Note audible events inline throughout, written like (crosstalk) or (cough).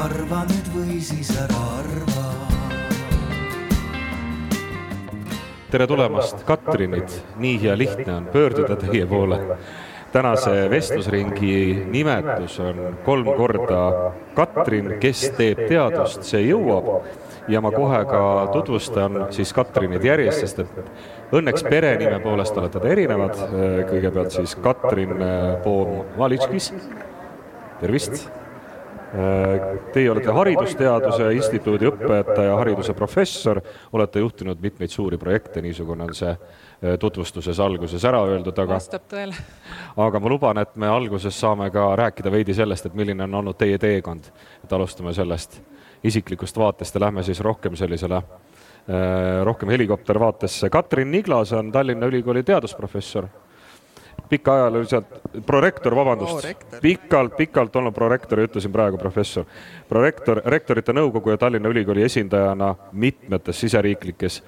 arva nüüd või siis ära arva tere tulemast, Katrinid, nii hea lihtne on pöörduda teie poole. tänase vestlusringi nimetus on kolm korda Katrin, kes teeb teadust, see jõuab. ja ma kohe ka tutvustan siis Katrinid järjest, sest et õnneks perenime poolest olete te erinevad. kõigepealt siis Katrin Poom-Valitskis, tervist Teie olete Haridusteaduse Instituudi õpetaja, hariduse professor, olete juhtinud mitmeid suuri projekte, niisugune on see eh, tutvustuses alguses ära öeldud, aga vastab tõele. aga ma luban, et me alguses saame ka rääkida veidi sellest, et milline on olnud teie teekond. et alustame sellest isiklikust vaatest ja lähme siis rohkem sellisele eh, rohkem helikoptervaatesse. Katrin Niglas on Tallinna Ülikooli teadusprofessor pikaajaliselt, prorektor, vabandust, pikalt, pikalt olnud prorektor ja ütlesin praegu professor. prorektor, rektorite nõukogu ja Tallinna Ülikooli esindajana mitmetes siseriiklikes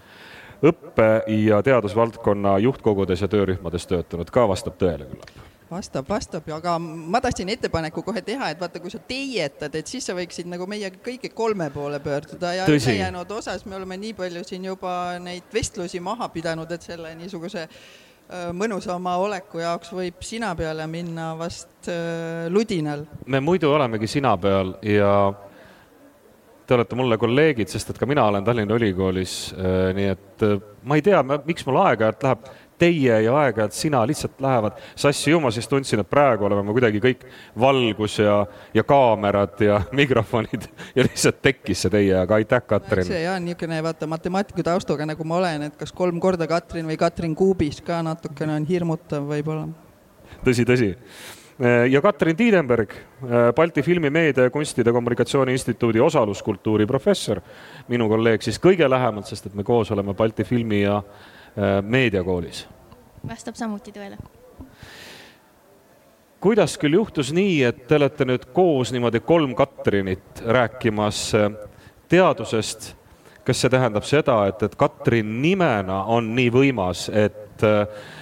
õppe- ja teadusvaldkonna juhtkogudes ja töörühmades töötanud, ka vastab tõele küllap. Vastab, vastab, aga ma tahtsin ettepaneku kohe teha, et vaata, kui sa teietad, et siis sa võiksid nagu meie kõigi kolme poole pöörduda. Ja ülejäänud osas me oleme nii palju siin juba neid vestlusi maha pidanud, et selle niisuguse Äh, mõnusama oleku jaoks võib sina peale minna vast äh, ludinal. me muidu olemegi sina peal ja te olete mulle kolleegid, sest et ka mina olen Tallinna Ülikoolis, äh, nii et ma ei tea, miks mul aeg-ajalt läheb teie ja aeg-ajalt sina lihtsalt lähevad sassi ju, ma siis tundsin, et praegu oleme me kuidagi kõik valgus ja, ja kaamerad ja (laughs) mikrofonid ja lihtsalt tekkis see teie, aga aitäh, Katrin. see jah, niisugune vaata matemaatiku taustaga, nagu ma olen, et kas kolm korda Katrin või Katrin kuubis ka natukene on hirmutav võib-olla. tõsi, tõsi ja Katrin Tiidenberg, Balti Filmimeedia ja Kunstide Kommunikatsiooni Instituudi osaluskultuuri professor, minu kolleeg siis kõige lähemalt, sest et me koos oleme Balti Filmi ja meediakoolis. vastab samuti tõele. kuidas küll juhtus nii, et te olete nüüd koos niimoodi kolm Katrinit rääkimas äh, teadusest? kas see tähendab seda, et, et Katrin nimena on nii võimas, et äh, Äh,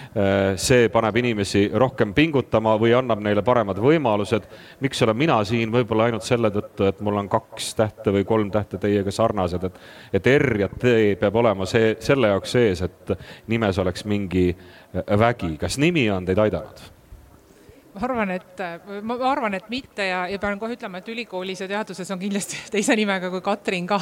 see paneb inimesi rohkem pingutama või annab neile paremad võimalused. miks olen mina siin, võib-olla ainult selle tõttu, et mul on kaks tähte või kolm tähte teiega sarnased, et, et R ja T peab olema see, selle jaoks sees, et nimes oleks mingi vägi. kas nimi on teid aidanud? Ma arvan, et, ma arvan, et mitte ja, ja pean kohe ütlema, et ülikoolis ja teaduses on kindlasti (laughs) teise nimega kui Katrin ka.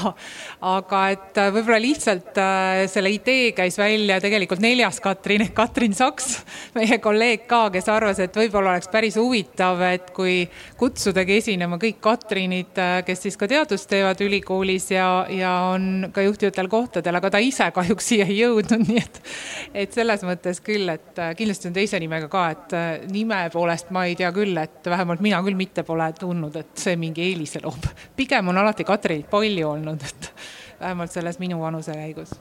aga et äh, võib-olla lihtsalt äh, selle idee käis välja tegelikult neljas Katrin ehk Katrin Saks, (laughs) meie kolleeg ka, kes arvas, et võib-olla oleks päris huvitav, et kui kutsudagi esinema kõik Katrinid, äh, kes siis ka teadust teevad ülikoolis ja, ja on ka juhtivatel kohtadel, aga ta ise kahjuks siia ei jõudnud, (laughs) nii et, et selles mõttes küll, et kindlasti on teise nimega ka, et nime poolest poolest ma ei tea küll, et vähemalt mina küll mitte pole tundnud, et see mingi eelise loob. pigem on alati Katrinit palju olnud, et vähemalt selles minu vanuse käigus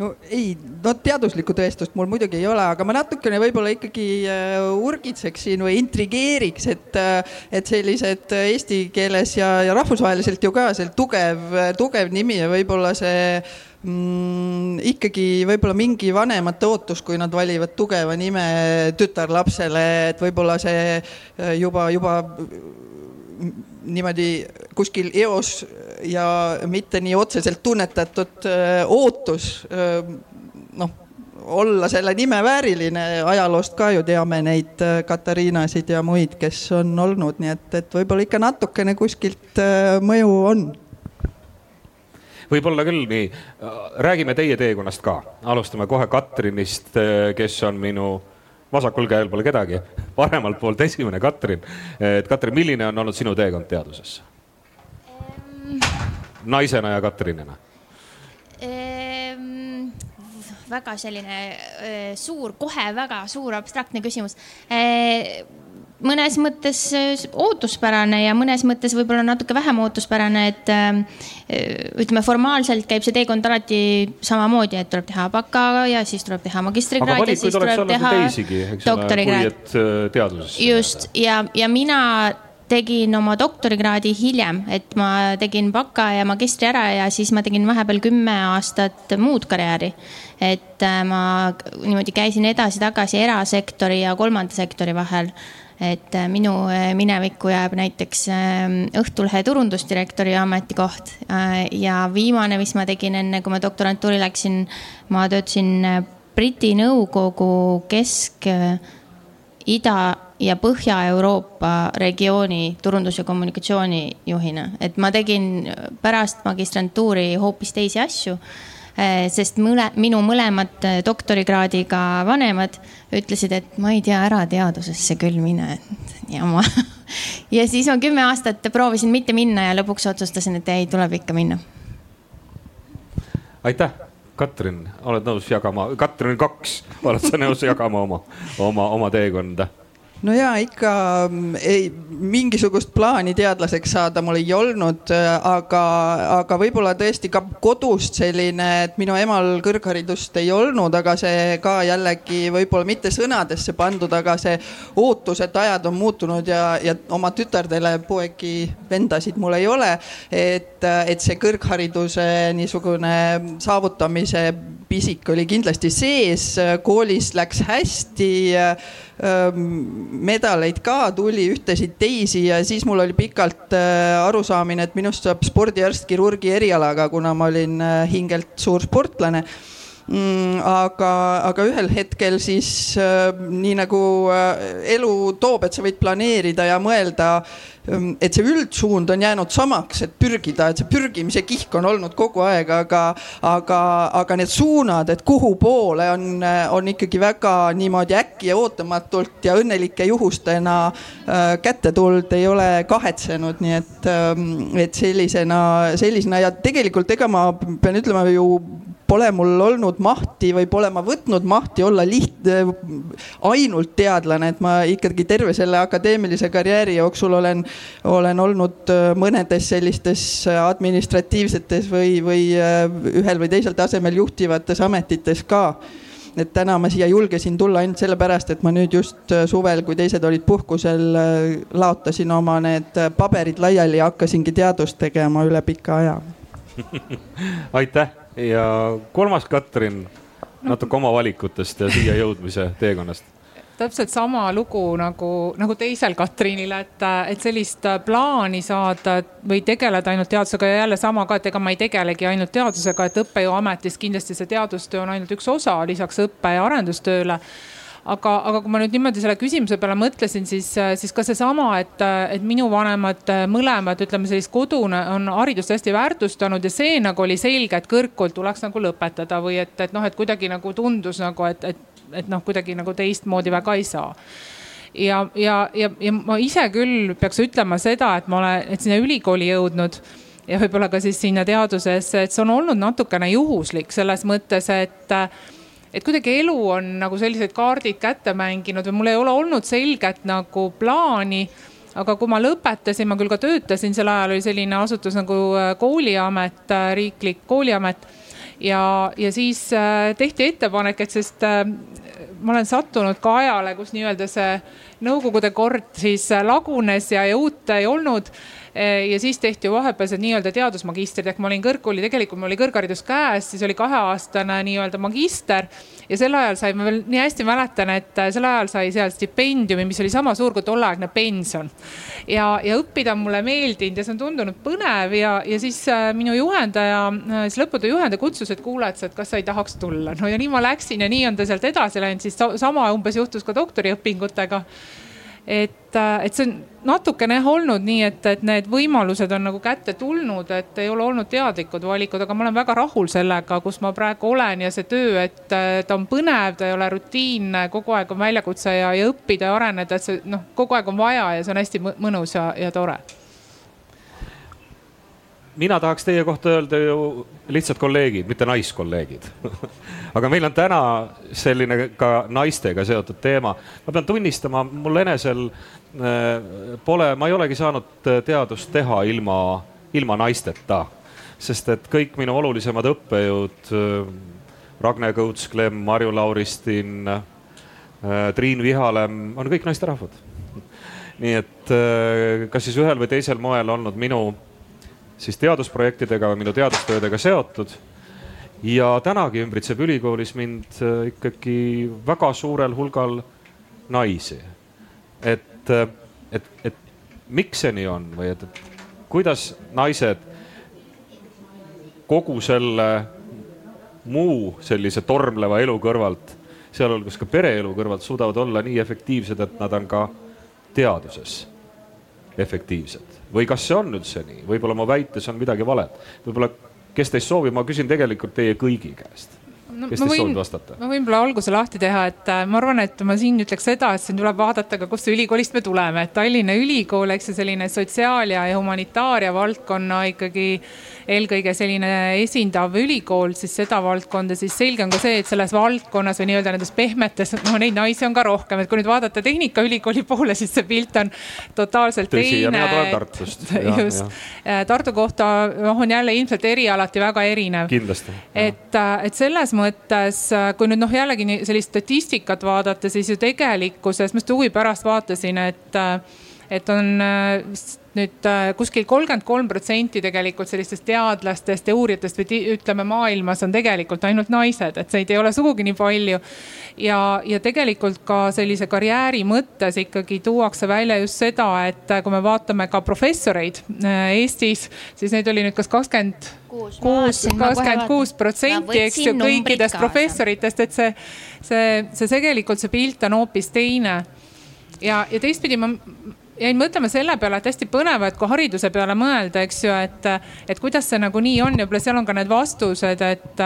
no ei, no teaduslikku tõestust mul muidugi ei ole, aga ma natukene võib-olla ikkagi äh, urgitseksin või intrigeeriks, et, äh, et sellised eesti keeles ja, ja rahvusvaheliselt ju ka see tugev, tugev nimi ja võib-olla see mm, ikkagi võib-olla mingi vanemate ootus, kui nad valivad tugeva nime tütarlapsele, et võib-olla see äh, juba, juba niimoodi kuskil eos ja mitte nii otseselt tunnetatud öö, ootus öö, noh, olla selle nime vääriline, ajaloost ka ju teame neid Katariinasid ja muid, kes on olnud, nii et, et võib-olla ikka natukene kuskilt mõju on. Võib-olla küll nii, räägime teie teekonnast ka, alustame kohe Katrinist, kes on minu vasakul käel pole kedagi, paremalt poolt esimene Katrin. et Katrin, milline on olnud sinu teekond teadusesse naisena ja Katrinina um...? väga selline uh, suur, kohe väga suur abstraktne küsimus uh, mõnes mõttes äh, ootuspärane ja mõnes mõttes võib-olla natuke vähem ootuspärane, et äh, ütleme, formaalselt käib see teekond alati samamoodi, et tuleb teha baka ja siis tuleb teha magistrikraad ja siis tuleb teha doktorikraad. Äh, teaduses. just ja, ja mina tegin oma doktorikraadi hiljem, et ma tegin baka ja magistri ära ja siis ma tegin vahepeal kümme aastat muud karjääri. et ma niimoodi käisin edasi-tagasi erasektori ja kolmanda sektori vahel et äh, minu äh, minevikku jääb näiteks ähm, Õhtulehe turundusdirektori ametikoht ja viimane, mis ma tegin enne, kui ma doktorantuuri läksin, ma töötasin Briti Nõukogu Kesk, Ida ja Põhja-Euroopa regiooni turundus- ja kommunikatsioonijuhina, et ma tegin pärast magistrantuuri hoopis teisi asju. Eh, sest mõle, minu mõlemad doktorikraadiga vanemad ütlesid, et ma ei tea, ära teadusesse küll mine, et jama. (laughs) ja siis ma kümme aastat proovisin mitte minna ja lõpuks otsustasin, et ei, tuleb ikka minna. aitäh Katrin, oled nõus jagama, Katrin kaks, oled sa nõus jagama oma, oma, oma teekonda? no ja ikka mm, ei, mingisugust plaani teadlaseks saada mul ei olnud, aga, aga võib-olla tõesti ka kodust selline, et minu emal kõrgharidust ei olnud, aga see ka jällegi võib-olla mitte sõnadesse pandud, aga see ootus, et ajad on muutunud ja, ja oma tütardele poegi, vendasid mul ei ole. et, et see kõrghariduse niisugune saavutamise pisik oli kindlasti sees, koolis läks hästi medaleid ka tuli, ühtesid teisi ja siis mul oli pikalt arusaamine, et minust saab spordiarst kirurgi erialaga, kuna ma olin hingelt suur sportlane. Aga, aga ühel hetkel siis nii nagu elu toob, et sa võid planeerida ja mõelda Ehm, et see üldsuund on jäänud samaks, et pürgida, et see pürgimise kihk on olnud kogu aeg, aga, aga, aga need suunad, et kuhu poole on, on ikkagi väga niimoodi äkki ja ootamatult ja õnnelike juhustena äh, kätte tulnud, ei ole kahetsenud, nii et, ähm, et sellisena, sellisena ja tegelikult ega ma pean ütlema ju pole mul olnud mahti või pole ma võtnud mahti olla lihtne, ainult teadlane, et ma ikkagi terve selle akadeemilise karjääri jooksul olen, olen olnud äh, mõnedes sellistes administratiivsetes või, või äh, ühel või teisel tasemel juhtivates ametites ka. Et täna ma siia julgesin tulla ainult sellepärast, et ma nüüd just suvel, kui teised olid puhkusel, laotasin oma need paberid laiali ja hakkasingi teadust tegema üle pika aja. (laughs) Aitäh ja kolmas Katrin, natuke oma valikutest ja siia jõudmise teekonnast. Täpselt sama lugu nagu, nagu teisel Katrinil, et, et sellist plaani saada või tegeleda ainult teadusega ja jälle sama ka, et ega ma ei tegelegi ainult teadusega, et õppejõuametis kindlasti see teadustöö on ainult üks osa lisaks õppe- ja arendustööle aga, aga kui ma nüüd niimoodi selle küsimuse peale mõtlesin, siis, siis ka seesama, et, et minu vanemad mõlemad, ütleme sellist kodune on haridust hästi väärtustanud ja see nagu oli selge, et kõrgkool tuleks nagu lõpetada või et, et noh, et kuidagi nagu tundus nagu, et, et, et noh, kuidagi nagu teistmoodi väga ei saa. Ja, ja, ja, ja ma ise küll peaks ütlema seda, et ma olen, et sinna ülikooli jõudnud ja võib-olla ka siis sinna teadusesse, et see on olnud natukene juhuslik selles mõttes, et et kuidagi elu on nagu sellised kaardid kätte mänginud või mul ei ole olnud selget nagu plaani aga kui ma lõpetasin, ma küll ka töötasin, sel ajal oli selline asutus nagu äh, kooliamet, äh, riiklik kooliamet. ja, ja siis äh, tehti ettepanek, et sest ma olen sattunud ka ajale, kus nii-öelda see nõukogude kord siis lagunes ja, ja uut ei olnud ja siis tehti vahepealsed nii-öelda teadusmagistrid ehk ma olin kõrgkooli, tegelikult mul oli kõrgharidus käes, siis oli kaheaastane nii-öelda magister. ja sel ajal sai, ma veel nii hästi mäletan, et äh, sel ajal sai seal stipendiumi, mis oli sama suur kui tolleaegne pension. ja, ja õppida on mulle meeldinud ja see on tundunud põnev ja, ja siis äh, minu juhendaja, äh, siis lõputöö juhendaja kutsus, et kuule, et kas sa ei tahaks tulla. no ja nii ma läksin ja nii on ta sealt edasi läinud, siis sama umbes juhtus ka doktoriõpingutega et, äh, et see on natukene jah olnud nii, et, et need võimalused on nagu kätte tulnud, et ei ole olnud teadlikud valikud, aga ma olen väga rahul sellega, kus ma praegu olen ja see töö, et ta on põnev, ta ei ole rutiinne, kogu aeg on väljakutse ja, ja õppida ja areneda, et see noh, kogu aeg on vaja ja see on hästi mõnus ja, ja tore mina tahaks teie kohta öelda ju lihtsalt kolleegid, mitte naiskolleegid (laughs) aga meil on täna selline ka naistega seotud teema. ma pean tunnistama, mul enesel äh, pole, ma ei olegi saanud äh, teadust teha ilma, ilma naisteta. sest et kõik minu olulisemad õppejõud, äh, Ragne Kõuts-Klemm, Marju Lauristin, Triin Vihalem on kõik naisterahvad (laughs) nii et kas siis ühel või teisel moel olnud minu siis teadusprojektidega või minu teadustöödega seotud. ja tänagi ümbritseb ülikoolis mind äh, ikkagi väga suurel hulgal naisi. et, äh, et, et miks see nii on või et, et kuidas naised kogu selle muu sellise tormleva elu kõrvalt, sealhulgas ka pereelu kõrvalt suudavad olla nii efektiivsed, et nad on ka teaduses efektiivsed või kas see on üldse nii, võib-olla mu väites on midagi valet, võib-olla, kes teist soovib, ma küsin tegelikult teie kõigi käest. No, kes teist soovib vastata? ma võin võib-olla alguse lahti teha, et äh, ma arvan, et ma siin ütleks seda, et siin tuleb vaadata ka, kust ülikoolist me tuleme, et Tallinna Ülikool, eks ju, selline sotsiaal- ja humanitaaria valdkonna ikkagi eelkõige selline esindav ülikool, siis seda valdkonda, siis selge on ka see, et selles valdkonnas või nii-öelda nendes pehmetes, no neid naisi on ka rohkem, et kui nüüd vaadata Tehnikaülikooli poole, siis see pilt on totaalselt Tõsi, teine. mina tulen Tartust. (laughs) just, Tartu kohta noh, on jälle ilmselt erialati väga erinev. kindlasti. et, et selles mõttes, kui nüüd noh, jällegi sellist statistikat vaadata, siis ju tegelikkuses, ma just huvi pärast vaatasin, et, et on vist nüüd äh, kuskil kolmkümmend kolm protsenti tegelikult sellistest teadlastest ja uurijatest või ütleme, maailmas on tegelikult ainult naised, et neid ei ole sugugi nii palju. ja, ja tegelikult ka sellise karjääri mõttes ikkagi tuuakse välja just seda, et äh, kui me vaatame ka professoreid äh, Eestis, siis neid oli nüüd kas kakskümmend kuus, kakskümmend kuus protsenti, eks ju, kõikidest professoritest, et see, see, see tegelikult see pilt on hoopis teine ja, ja teistpidi ma jäin mõtlema selle peale, et hästi põnev, et kui hariduse peale mõelda, eks ju, et, et kuidas see nagu nii on ja võib-olla seal on ka need vastused, et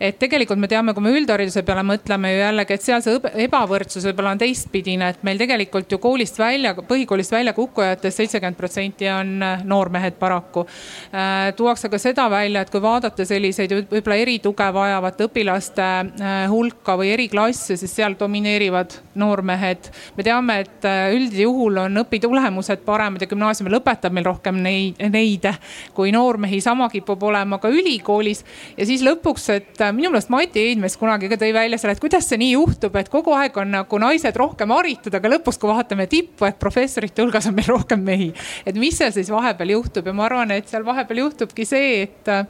et tegelikult me teame, kui me üldhariduse peale mõtleme ju jällegi, et seal see ebavõrdsus võib-olla on teistpidine, et meil tegelikult ju koolist välja, põhikoolist välja kukkujatest seitsekümmend protsenti on äh, noormehed paraku. Äh, tuuakse ka seda välja, et kui vaadata selliseid võib-olla erituge vajavate õpilaste äh, hulka või eriklasse, siis seal domineerivad noormehed. me teame, et üldjuhul on õpitulemused paremad ja gümnaasiumi lõpetab meil rohkem neid, neid kui noormehi, sama kipub olema ka ülikoolis ja siis lõpuks, et minu meelest Mati Eidmes kunagi ka tõi välja selle, et kuidas see nii juhtub, et kogu aeg on nagu naised rohkem haritud, aga lõpuks, kui vaatame tippu, et professorite hulgas on meil rohkem mehi. et mis seal siis vahepeal juhtub ja ma arvan, et seal vahepeal juhtubki see, et äh,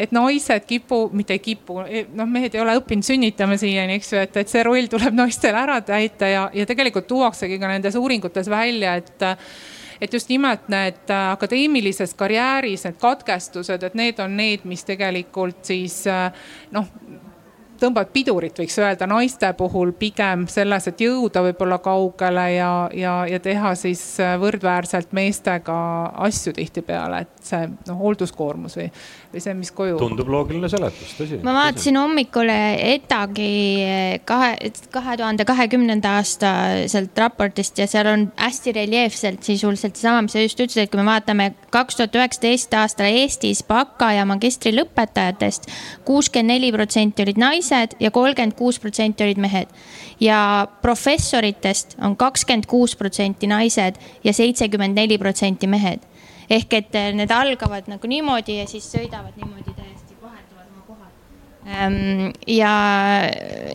et naised kipu, mitte ei kipu, e, noh, mehed ei ole õppinud sünnitama siiani, eks ju, et, et see roll tuleb (laughs) naistel ära täita ja, ja tegelikult tuuaksegi ka nendes uuringutes välja, et et just nimelt need äh, akadeemilises karjääris need katkestused, et need on need, mis tegelikult siis äh, noh tõmbavad pidurit, võiks öelda naiste puhul pigem selles, et jõuda võib-olla kaugele ja, ja, ja teha siis äh, võrdväärselt meestega asju tihtipeale, et see noh, hoolduskoormus või või see, mis koju. tundub loogiline seletus, tõsi. ma vaatasin hommikul ETAG-i kahe, kahe tuhande kahekümnenda aasta sealt raportist ja seal on hästi reljeefselt sisuliselt seesama, mis sa just ütlesid, et kui me vaatame kaks tuhat üheksateist aastal Eestis baka ja magistri lõpetajatest kuuskümmend neli protsenti olid naised ja kolmkümmend kuus protsenti olid mehed. ja professoritest on kakskümmend kuus protsenti naised ja seitsekümmend neli protsenti mehed ehk et äh, need algavad nagu niimoodi ja siis sõidavad niimoodi täiesti, vahetuvad oma kohad. Ähm, ja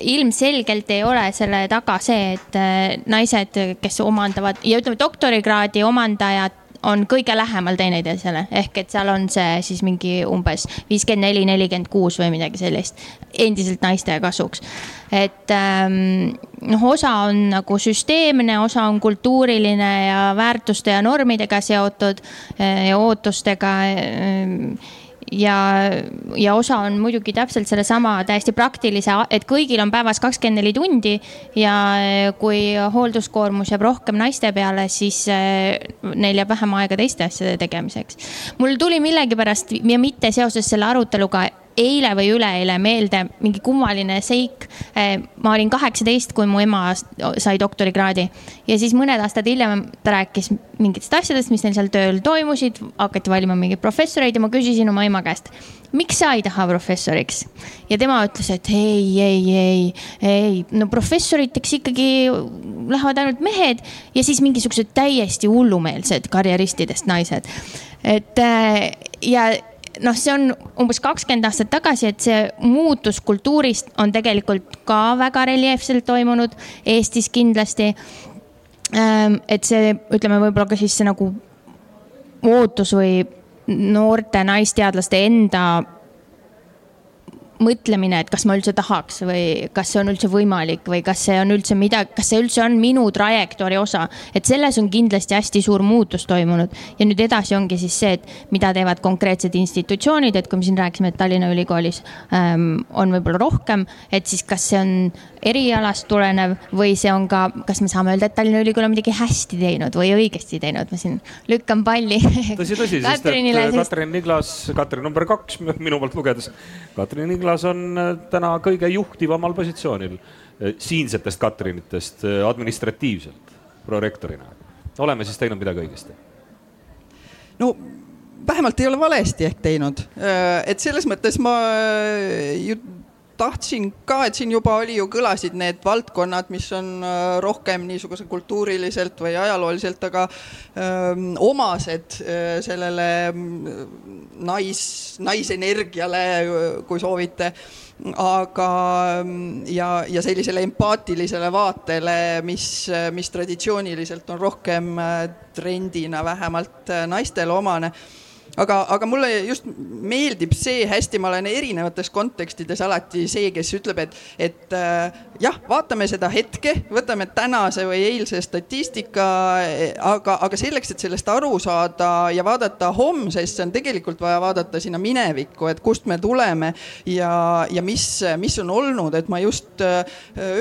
ilmselgelt ei ole selle taga see, et äh, naised, kes omandavad ja ütleme, doktorikraadi omandajad on kõige lähemal teineteisele, ehk et seal on see siis mingi umbes viiskümmend neli, nelikümmend kuus või midagi sellist, endiselt naiste kasuks. et ähm, noh, osa on nagu süsteemne, osa on kultuuriline ja väärtuste ja normidega seotud äh, ja ootustega äh, ja, ja osa on muidugi täpselt sellesama täiesti praktilise, et kõigil on päevas kakskümmend neli tundi ja kui hoolduskoormus jääb rohkem naiste peale, siis eh, neil jääb vähem aega teiste asjade tegemiseks. mul tuli millegipärast ja mitte seoses selle aruteluga eile või üleeile meelde mingi kummaline seik. Eh, ma olin kaheksateist, kui mu ema sai doktorikraadi ja siis mõned aastad hiljem ta rääkis mingitest asjadest, mis neil seal tööl toimusid, hakati valima mingeid professoreid ja ma küsisin oma ema käest, miks sa ei taha professoriks? ja tema ütles, et ei, ei, ei, ei, no professoriteks ikkagi lähevad ainult mehed ja siis mingisugused täiesti hullumeelsed karjeristidest naised. et eh, ja noh, see on umbes kakskümmend aastat tagasi, et see muutus kultuurist on tegelikult ka väga reljeefselt toimunud, Eestis kindlasti. Ähm, et see, ütleme võib-olla ka siis see nagu ootus või noorte naisteadlaste enda mõtlemine, et kas ma üldse tahaks või kas see on üldse võimalik või kas see on üldse midagi, kas see üldse on minu trajektoori osa. et selles on kindlasti hästi suur muutus toimunud ja nüüd edasi ongi siis see, et mida teevad konkreetsed institutsioonid, et kui me siin rääkisime, et Tallinna Ülikoolis ähm, on võib-olla rohkem, et siis kas see on erialast tulenev või see on ka, kas me saame öelda, et Tallinna Ülikool on midagi hästi teinud või õigesti teinud, ma siin lükkan palli. tõsi, tõsi, sest et Katrin Niglas, Katrin number kaks minu poolt lugedes, Katrin Niglas Niklas on äh, täna kõige juhtivamal positsioonil äh, siinsetest Katrinitest äh, administratiivselt prorektorina. oleme siis teinud midagi õigesti? no vähemalt ei ole valesti ehk teinud, et selles mõttes ma tahtsin ka, et siin juba oli ju, kõlasid need valdkonnad, mis on äh, rohkem niisuguse kultuuriliselt või ajalooliselt, aga öö, ähm, omased öö, äh, sellele mm, nais, naisenergiale, kui soovite. aga mm, ja, ja sellisele empaatilisele vaatele, mis, mis traditsiooniliselt on rohkem äh, trendina vähemalt naistele omane aga, aga mulle just meeldib see hästi, ma olen erinevates kontekstides alati see, kes ütleb, et, et äh, jah, vaatame seda hetke, võtame tänase või eilse statistika, aga, aga selleks, et sellest aru saada ja vaadata homsesse, on tegelikult vaja vaadata sinna minevikku, et kust me tuleme ja, ja mis, mis on olnud, et ma just äh,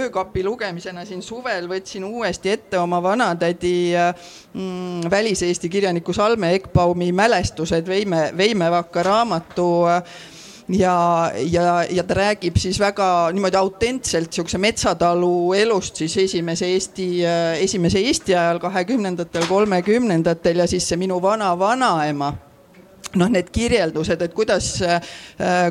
öökapi lugemisena siin suvel võtsin uuesti ette oma vanatädi äh, mm, väliseesti kirjaniku Salme Ekbaumi mälestused loed Veime, Veimevaka raamatu ja, ja, ja ta räägib siis väga niimoodi autentselt sihukese metsatalu elust siis esimese Eesti, esimese Eesti ajal, kahekümnendatel, kolmekümnendatel ja siis see minu vana-vanaema noh, need kirjeldused, et kuidas,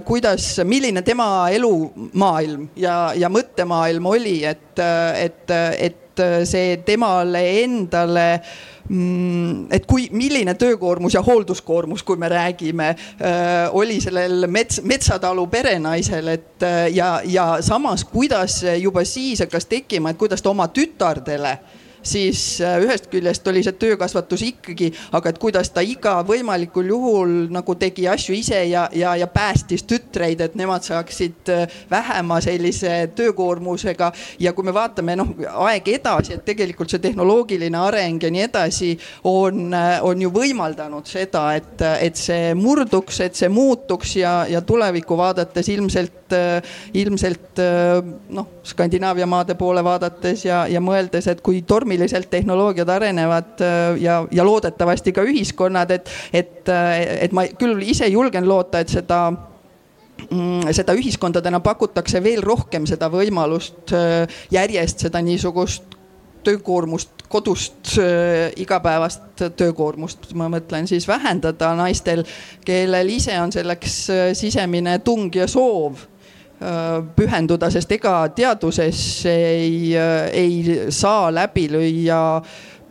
kuidas, milline tema elumaailm ja, ja mõttemaailm oli, et, et, et see temale endale äh, Mm, et kui, milline töökoormus ja hoolduskoormus, kui me räägime, äh, oli sellel mets, metsatalu perenaisel, et äh, ja, ja samas, kuidas juba siis hakkas tekkima, et kuidas ta oma tütardele siis äh, ühest küljest oli see töökasvatus ikkagi, aga et kuidas ta iga võimalikul juhul nagu tegi asju ise ja, ja, ja päästis tütreid, et nemad saaksid äh, vähema sellise töökoormusega. ja kui me vaatame noh aeg edasi, et tegelikult see tehnoloogiline areng ja nii edasi on, äh, on ju võimaldanud seda, et, et see murduks, et see muutuks ja, ja tulevikku vaadates ilmselt ilmselt noh, Skandinaavia maade poole vaadates ja, ja mõeldes, et kui tormi tormiliselt tehnoloogiad arenevad äh, ja, ja loodetavasti ka ühiskonnad, et, et, äh, et ma küll ise julgen loota, et seda mm, seda ühiskondadena pakutakse veel rohkem seda võimalust äh, järjest seda niisugust töökoormust, kodust igapäevast töökoormust, ma mõtlen siis vähendada naistel, kellel ise on selleks sisemine tung ja soov pühenduda, sest ega teaduses ei, äh, ei saa läbi lüüa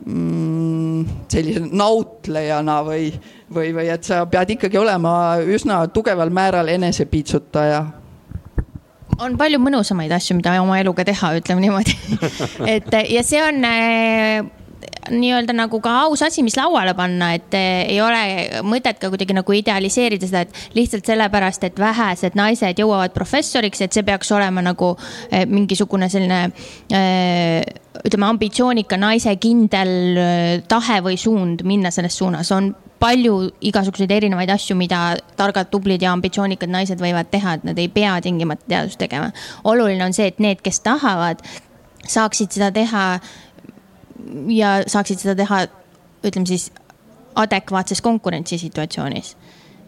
mm, sellise nautlejana või, või, või et sa pead ikkagi olema üsna tugeval määral enesepiitsutaja. On palju mõnusamaid asju, mida oma eluga teha, ütleme niimoodi. (laughs) Et ja see on äh, nii-öelda nagu ka aus asi, mis lauale panna, et eh, ei ole mõtet ka kuidagi nagu idealiseerida seda, et lihtsalt sellepärast, et vähesed naised jõuavad professoriks, et see peaks olema nagu eh, mingisugune selline eh, ütleme, ambitsioonika naise kindel tahe või suund minna selles suunas, on palju igasuguseid erinevaid asju, mida targad, tublid ja ambitsioonikad naised võivad teha, et nad ei pea tingimata teadust tegema. oluline on see, et need, kes tahavad, saaksid seda teha ja saaksid seda teha, ütleme siis adekvaatses konkurentsisituatsioonis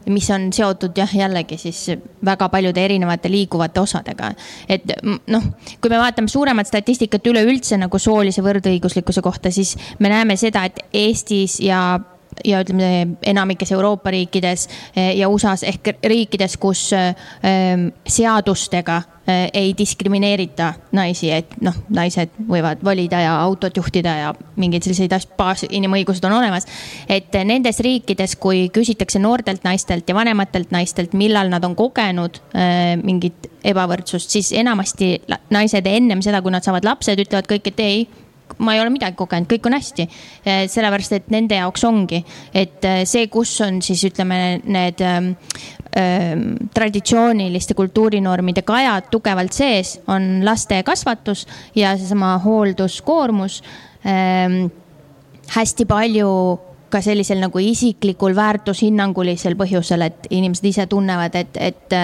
mis on seotud jah, jällegi siis väga paljude erinevate liiguvate osadega. et noh, kui me vaatame suuremat statistikat üleüldse nagu soolise võrdõiguslikkuse kohta, siis me näeme seda, et Eestis ja ja ütleme enamikes Euroopa riikides eh, ja USA-s ehk riikides, kus eh, seadustega eh, ei diskrimineerita naisi, et noh, naised võivad valida ja autot juhtida ja mingeid selliseid asju, baas, inimõigused on olemas. et nendes riikides, kui küsitakse noortelt naistelt ja vanematelt naistelt, millal nad on kogenud mingit ebavõrdsust, siis enamasti naised ennem seda, kui nad saavad lapsed, ütlevad kõik, et ei ma ei ole midagi kogenud, kõik on hästi. sellepärast, et nende jaoks ongi, et see, kus on siis ütleme need ähm, ähm, traditsiooniliste kultuurinormide kajad tugevalt sees, on laste kasvatus ja seesama hoolduskoormus ähm, hästi palju ka sellisel nagu isiklikul väärtushinnangulisel põhjusel, et inimesed ise tunnevad, et, et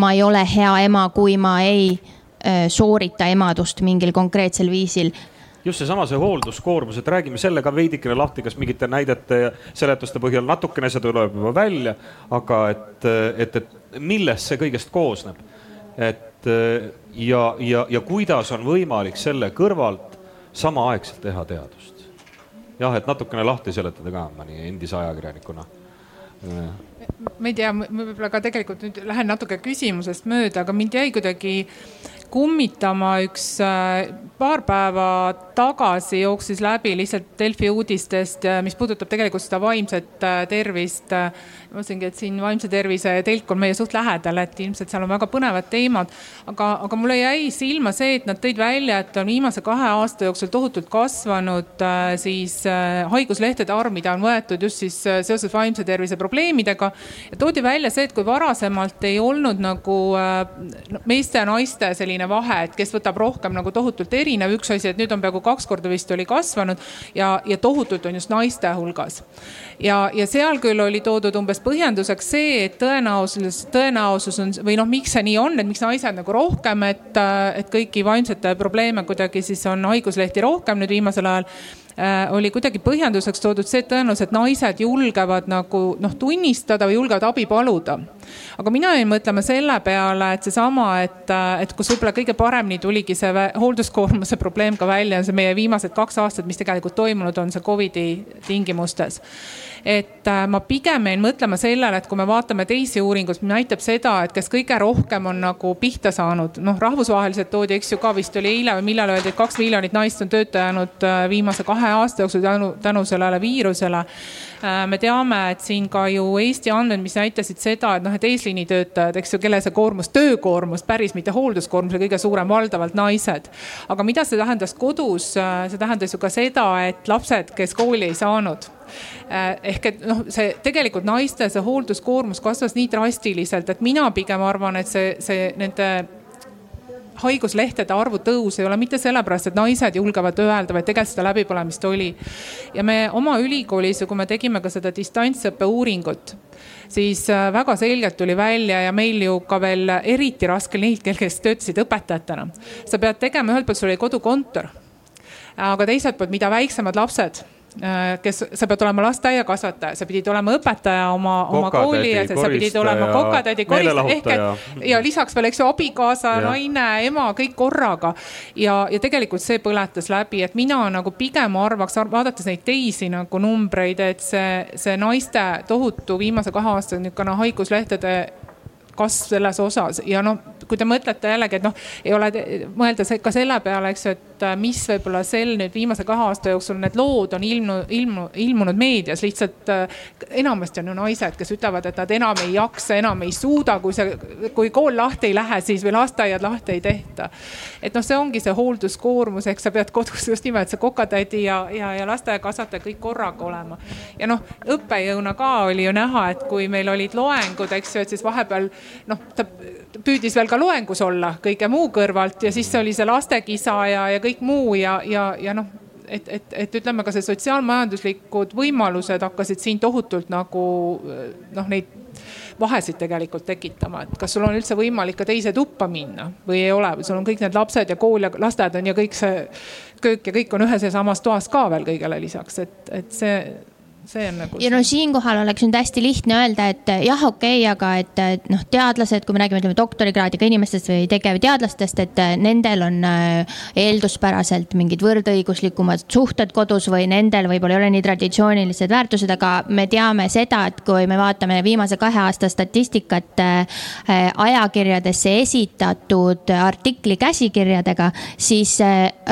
ma ei ole hea ema, kui ma ei soorita emadust mingil konkreetsel viisil just seesama, see hoolduskoormus, et räägime selle ka veidikene lahti, kas mingite näidete ja seletuste põhjal natukene see tuleb juba välja, aga et, et, et millest see kõigest koosneb. et ja, ja, ja kuidas on võimalik selle kõrvalt samaaegselt teha teadust. jah, et natukene lahti seletada ka mõni endise ajakirjanikuna ma ei tea, ma võib-olla ka tegelikult nüüd lähen natuke küsimusest mööda, aga mind jäi kuidagi kummitama üks äh, paar päeva tagasi jooksis läbi lihtsalt Delfi uudistest, äh, mis puudutab tegelikult seda vaimset äh, tervist. Mõtlesingi, et siin vaimse tervise telk on meie suht lähedal, et ilmselt seal on väga põnevad teemad. aga, aga mulle jäi silma see, et nad tõid välja, et on viimase kahe aasta jooksul tohutult kasvanud siis haiguslehtede arv, mida on võetud just siis seoses vaimse tervise probleemidega. toodi välja see, et kui varasemalt ei olnud nagu meeste ja naiste selline vahe, et kes võtab rohkem nagu tohutult erinev, üks asi, et nüüd on peaaegu kaks korda vist oli kasvanud ja, ja tohutult on just naiste hulgas. ja, ja seal küll oli toodud umbes põhjenduseks see, et tõenäosus, tõenäosus on või noh, miks see nii on, et miks naised nagu rohkem, et, et kõiki vaimsete probleeme kuidagi siis on haiguslehti rohkem nüüd viimasel ajal Äh, oli kuidagi põhjenduseks toodud see, et tõenäoliselt naised julgevad nagu noh, tunnistada või julgevad abi paluda. aga mina jäin mõtlema selle peale, et seesama, et, äh, et kus võib-olla kõige paremini tuligi see hoolduskoormuse probleem ka välja, on see meie viimased kaks aastat, mis tegelikult toimunud on, see Covidi tingimustes et äh, ma pigem jäin mõtlema sellele, et kui me vaatame teisi uuringuid, mis näitab seda, et kes kõige rohkem on nagu pihta saanud, noh, rahvusvaheliselt toodi, eks ju, ka vist oli eile või millal öeldi, et kaks miljonit naist on tööta jäänud viimase kahe aasta jooksul tänu, tänu sellele viirusele. Äh, me teame, et siin ka ju Eesti andmed, mis näitasid seda, et noh, et eesliinitöötajad, eks ju, kelle see koormus, töökoormus, päris mitte hoolduskoormus oli kõige suurem, valdavalt naised. aga mida see tähendas kodus? Äh, see tähendas ju ka seda, et lapsed, kes kooli ei saanud äh, ehk et noh, see tegelikult naiste see hoolduskoormus kasvas nii drastiliselt, et mina pigem arvan, et see, see nende haiguslehtede arvu tõus ei ole mitte sellepärast, et naised julgevad öelda, vaid tegelikult seda läbipõlemist oli. ja me oma ülikoolis, kui me tegime ka seda distantsõppe uuringut, siis äh, väga selgelt tuli välja ja meil ju ka veel eriti raske neid, kes töötasid õpetajatena. sa pead tegema, ühelt poolt sul oli kodukontor, aga teiselt poolt, mida väiksemad lapsed Äh, kes, sa pead olema lasteaiakasvataja, sa pidid olema õpetaja oma, oma kooli ja sa pidid olema kokatädi, koristaja. Ehk et ja lisaks veel, eks ju, abikaasa, naine, ema, kõik korraga. ja, ja tegelikult see põletas läbi, et mina nagu pigem arvaks, vaadates neid teisi nagu numbreid, et see, see naiste tohutu viimase kahe aasta niisugune haiguslehtede kasv selles osas. Ja noh, kui te mõtlete jällegi, et noh, ei ole mõelda ka selle peale, eks ju, et äh, mis võib-olla sel nüüd viimase kahe aasta jooksul need lood on ilmunud, ilmu, ilmunud meedias, lihtsalt äh, enamasti on ju naised, kes ütlevad, et nad enam ei jaksa, enam ei suuda, kui see, kui kool lahti ei lähe, siis või lasteaiad lahti ei tehta. et noh, see ongi see hoolduskoormus, ehk sa pead kodus just nimelt see kokatädi ja, ja, ja lasteaiakasvataja kõik korraga olema. ja noh, õppejõuna ka oli ju näha, et kui meil olid loengud, eks ju, et siis vahepeal noh, ta püüdis veel ka loengus olla kõige muu kõrvalt ja siis oli see lastekisa ja, ja kõik muu ja, ja, ja noh et, et, et ütleme ka see sotsiaalmajanduslikud võimalused hakkasid siin tohutult nagu noh, neid vahesid tegelikult tekitama, et kas sul on üldse võimalik ka teise tuppa minna või ei ole, sul on kõik need lapsed ja kool ja lasteaed on ja kõik see köök ja kõik on ühes ja samas toas ka veel kõigele lisaks, et, et see see on nagu. ja no siinkohal oleks nüüd hästi lihtne öelda, et jah, okei okay,, aga et, et noh, teadlased, kui me räägime, ütleme doktorikraadiga inimestest või tegevteadlastest, et nendel on eelduspäraselt mingid võrdõiguslikumad suhted kodus või nendel võib-olla ei ole nii traditsioonilised väärtused, aga me teame seda, et kui me vaatame viimase kahe aasta statistikat ajakirjadesse esitatud artikli käsikirjadega, siis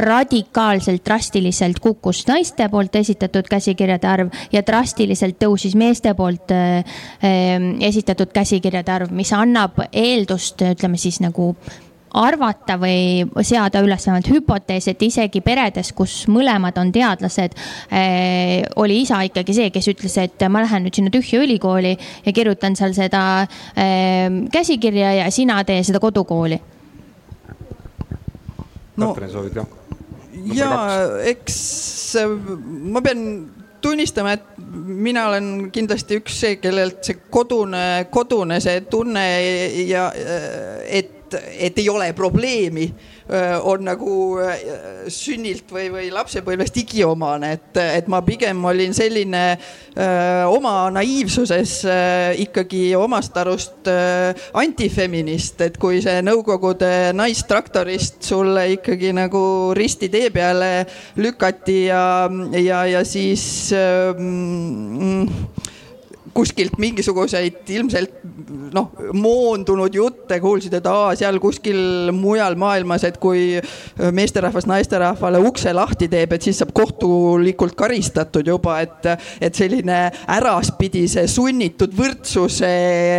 radikaalselt, drastiliselt kukkus naiste poolt esitatud käsikirjade arv ja drastiliselt tõusis meeste poolt äh, esitatud käsikirjade arv, mis annab eeldust, ütleme siis nagu arvata või seada üles vähemalt hüpotees, et isegi peredes, kus mõlemad on teadlased eh,, oli isa ikkagi see, kes ütles, et ma lähen nüüd sinna tühja ülikooli ja kirjutan seal seda eh, käsikirja ja sina tee seda kodukooli no,. Katrin, soovid ka? ja eks ma pean tunnistama, et mina olen kindlasti üks see, kellelt see kodune, kodune see tunne ja et et, et ei ole probleemi, on nagu sünnilt või, või lapsepõlvest igiomane, et, et ma pigem olin selline öö, oma naiivsuses öö, ikkagi omast arust öö, antifeminist, et kui see Nõukogude naistraktorist sulle ikkagi nagu risti tee peale lükati ja, ja, ja siis öö, mm, kuskilt mingisuguseid ilmselt noh, moondunud jutte kuulsid, et aa, seal kuskil mujal maailmas, et kui meesterahvas naisterahvale ukse lahti teeb, et siis saab kohtulikult karistatud juba, et, et selline äraspidise sunnitud võrdsuse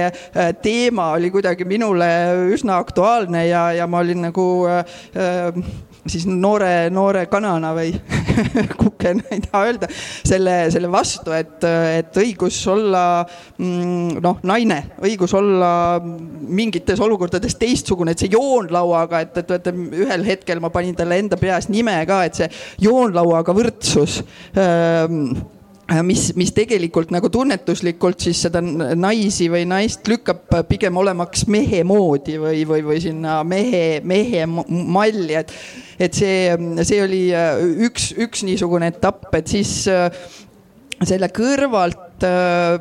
äh, teema oli kuidagi minule üsna aktuaalne ja, ja ma olin nagu äh, siis noore, noore kanana või (laughs) kukena, ei taha öelda, selle, selle vastu, et, et õigus olla mm, noh, naine, õigus olla mingites olukordades teistsugune, et see joonlauaga, et, et, et ühel hetkel ma panin talle enda peas nime ka, et see joonlauaga võrdsus ähm, Äh, mis, mis tegelikult nagu tunnetuslikult siis seda naisi või naist lükkab pigem olemaks mehe moodi või, või, või sinna mehe, mehe malli, et, et see, see oli äh, üks, üks niisugune etapp, et siis äh, selle kõrvalt et äh,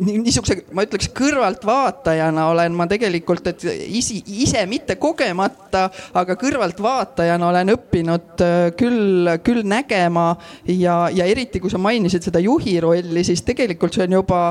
niisuguse, ma ütleks kõrvaltvaatajana olen ma tegelikult, et isi, ise mitte kogemata, aga kõrvaltvaatajana olen õppinud äh, küll, küll nägema ja, ja eriti kui sa mainisid seda juhi rolli, siis tegelikult see on juba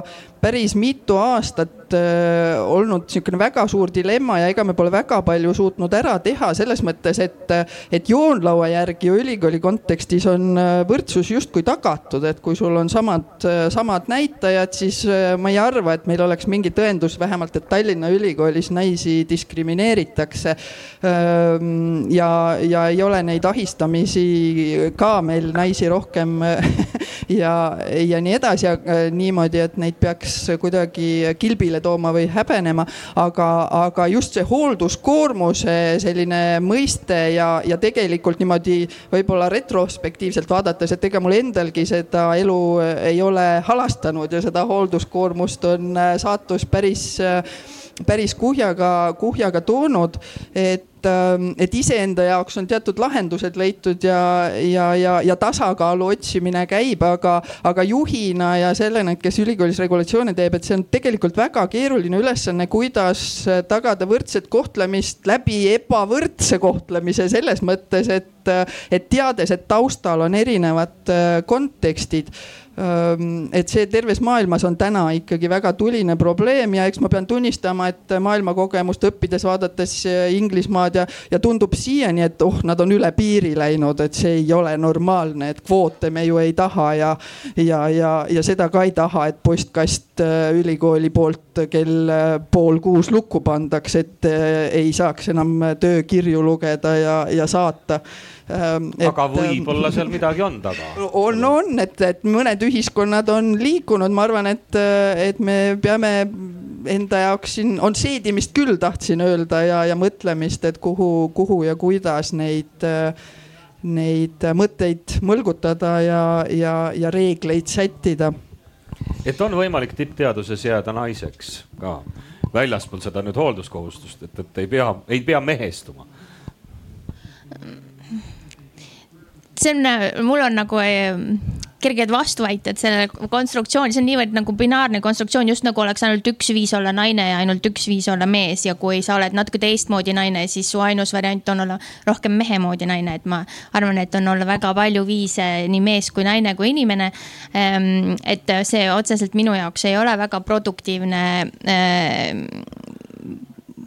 päris mitu aastat äh, olnud niisugune väga suur dilemma ja ega me pole väga palju suutnud ära teha selles mõttes, et, et joonlaua järgi ju ülikooli kontekstis on äh, võrdsus justkui tagatud, et kui sul on samad, äh, samad näitajad, siis äh, ma ei arva, et meil oleks mingi tõendus vähemalt, et Tallinna Ülikoolis naisi diskrimineeritakse. Ja, ja ei ole neid ahistamisi ka meil naisi rohkem (laughs) ja, ja nii edasi ja niimoodi, et neid peaks kuidagi kilbile tooma või häbenema, aga, aga just see hoolduskoormuse selline mõiste ja, ja tegelikult niimoodi võib-olla retrospektiivselt vaadates, et ega mul endalgi seda elu ei ole halastanud ja seda hoolduskoormust on saatus päris, päris kuhjaga, kuhjaga toonud, et et, ähm, et iseenda jaoks on teatud lahendused leitud ja, ja, ja, ja tasakaalu otsimine käib, aga, aga juhina ja sellena, kes ülikoolis regulatsioone teeb, et see on tegelikult väga keeruline ülesanne, kuidas tagada võrdset kohtlemist läbi ebavõrdse kohtlemise selles mõttes, et, et teades, et taustal on erinevad äh, kontekstid. Et see terves maailmas on täna ikkagi väga tuline probleem ja eks ma pean tunnistama, et maailmakogemust õppides, vaadates äh, Inglismaad ja, ja tundub siiani, et oh, nad on üle piiri läinud, et see ei ole normaalne, et kvoote me ju ei taha ja, ja, ja, ja seda ka ei taha, et postkast äh, ülikooli poolt kell äh, pool kuus lukku pandaks, et ei saaks enam töökirju lugeda ja, ja saata Ähm, et, aga võib-olla seal midagi on taga. on, on, et, et mõned ühiskonnad on liikunud, ma arvan, et, et me peame enda jaoks siin on seedimist küll, tahtsin öelda ja, ja mõtlemist, et kuhu, kuhu ja kuidas neid neid mõtteid mõlgutada ja, ja, ja reegleid sättida. et on võimalik tippteaduses jääda naiseks ka väljaspool seda nüüd hoolduskohustust, et, et ei pea, ei pea mehestuma see on, mul on nagu eh, kerged vastuväited sellele konstruktsiooni, see on niivõrd nagu binaarne konstruktsioon, just nagu oleks ainult üks viis olla naine ja ainult üks viis olla mees ja kui sa oled natuke teistmoodi naine, siis su ainus variant on olla rohkem mehe moodi naine, et ma arvan, et on olla väga palju viise nii mees kui naine kui inimene. Ehm, et see otseselt minu jaoks ei ole väga produktiivne ehm,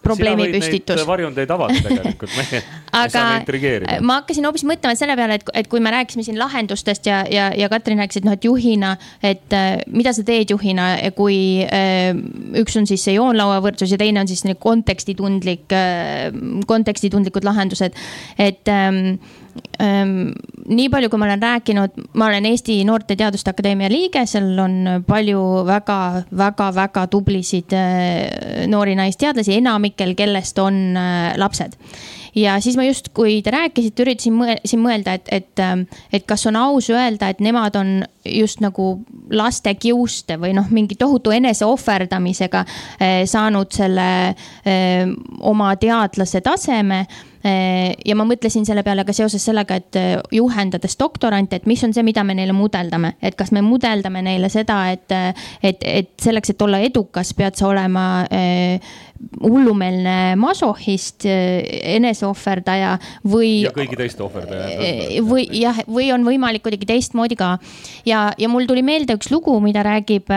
probleemi püstitus. varjundeid avada tegelikult (laughs) aga ma hakkasin hoopis mõtlema selle peale, et, et kui me rääkisime siin lahendustest ja, ja, ja Katrin rääkis, et noh, et juhina, et äh, mida sa teed juhina, kui äh, üks on siis see joonlauavõrdsus ja teine on siis kontekstitundlik äh,, kontekstitundlikud lahendused, et ähm, nii palju, kui ma olen rääkinud, ma olen Eesti Noorte Teaduste Akadeemia liige, seal on palju väga-väga-väga tublisid äh, noori naisteadlasi, enamikel, kellest on äh, lapsed. Ja siis ma just, kui te rääkisite, üritasin siin mõelda, et, et, ähm, et kas on aus öelda, et nemad on just nagu laste kiuste või noh, mingi tohutu eneseohverdamisega eh, saanud selle eh, oma teadlase taseme. eh, ja ma mõtlesin selle peale ka seoses sellega, et juhendades doktorante, et mis on see, mida me neile mudeldame, et kas me mudeldame neile seda, et, et, et selleks, et olla edukas, pead sa olema hullumeelne masohhist, eneseohverdaja või. ja kõigi teiste ohverdaja. või jah, või on võimalik kuidagi teistmoodi ka ja, ja mul tuli meelde üks lugu, mida räägib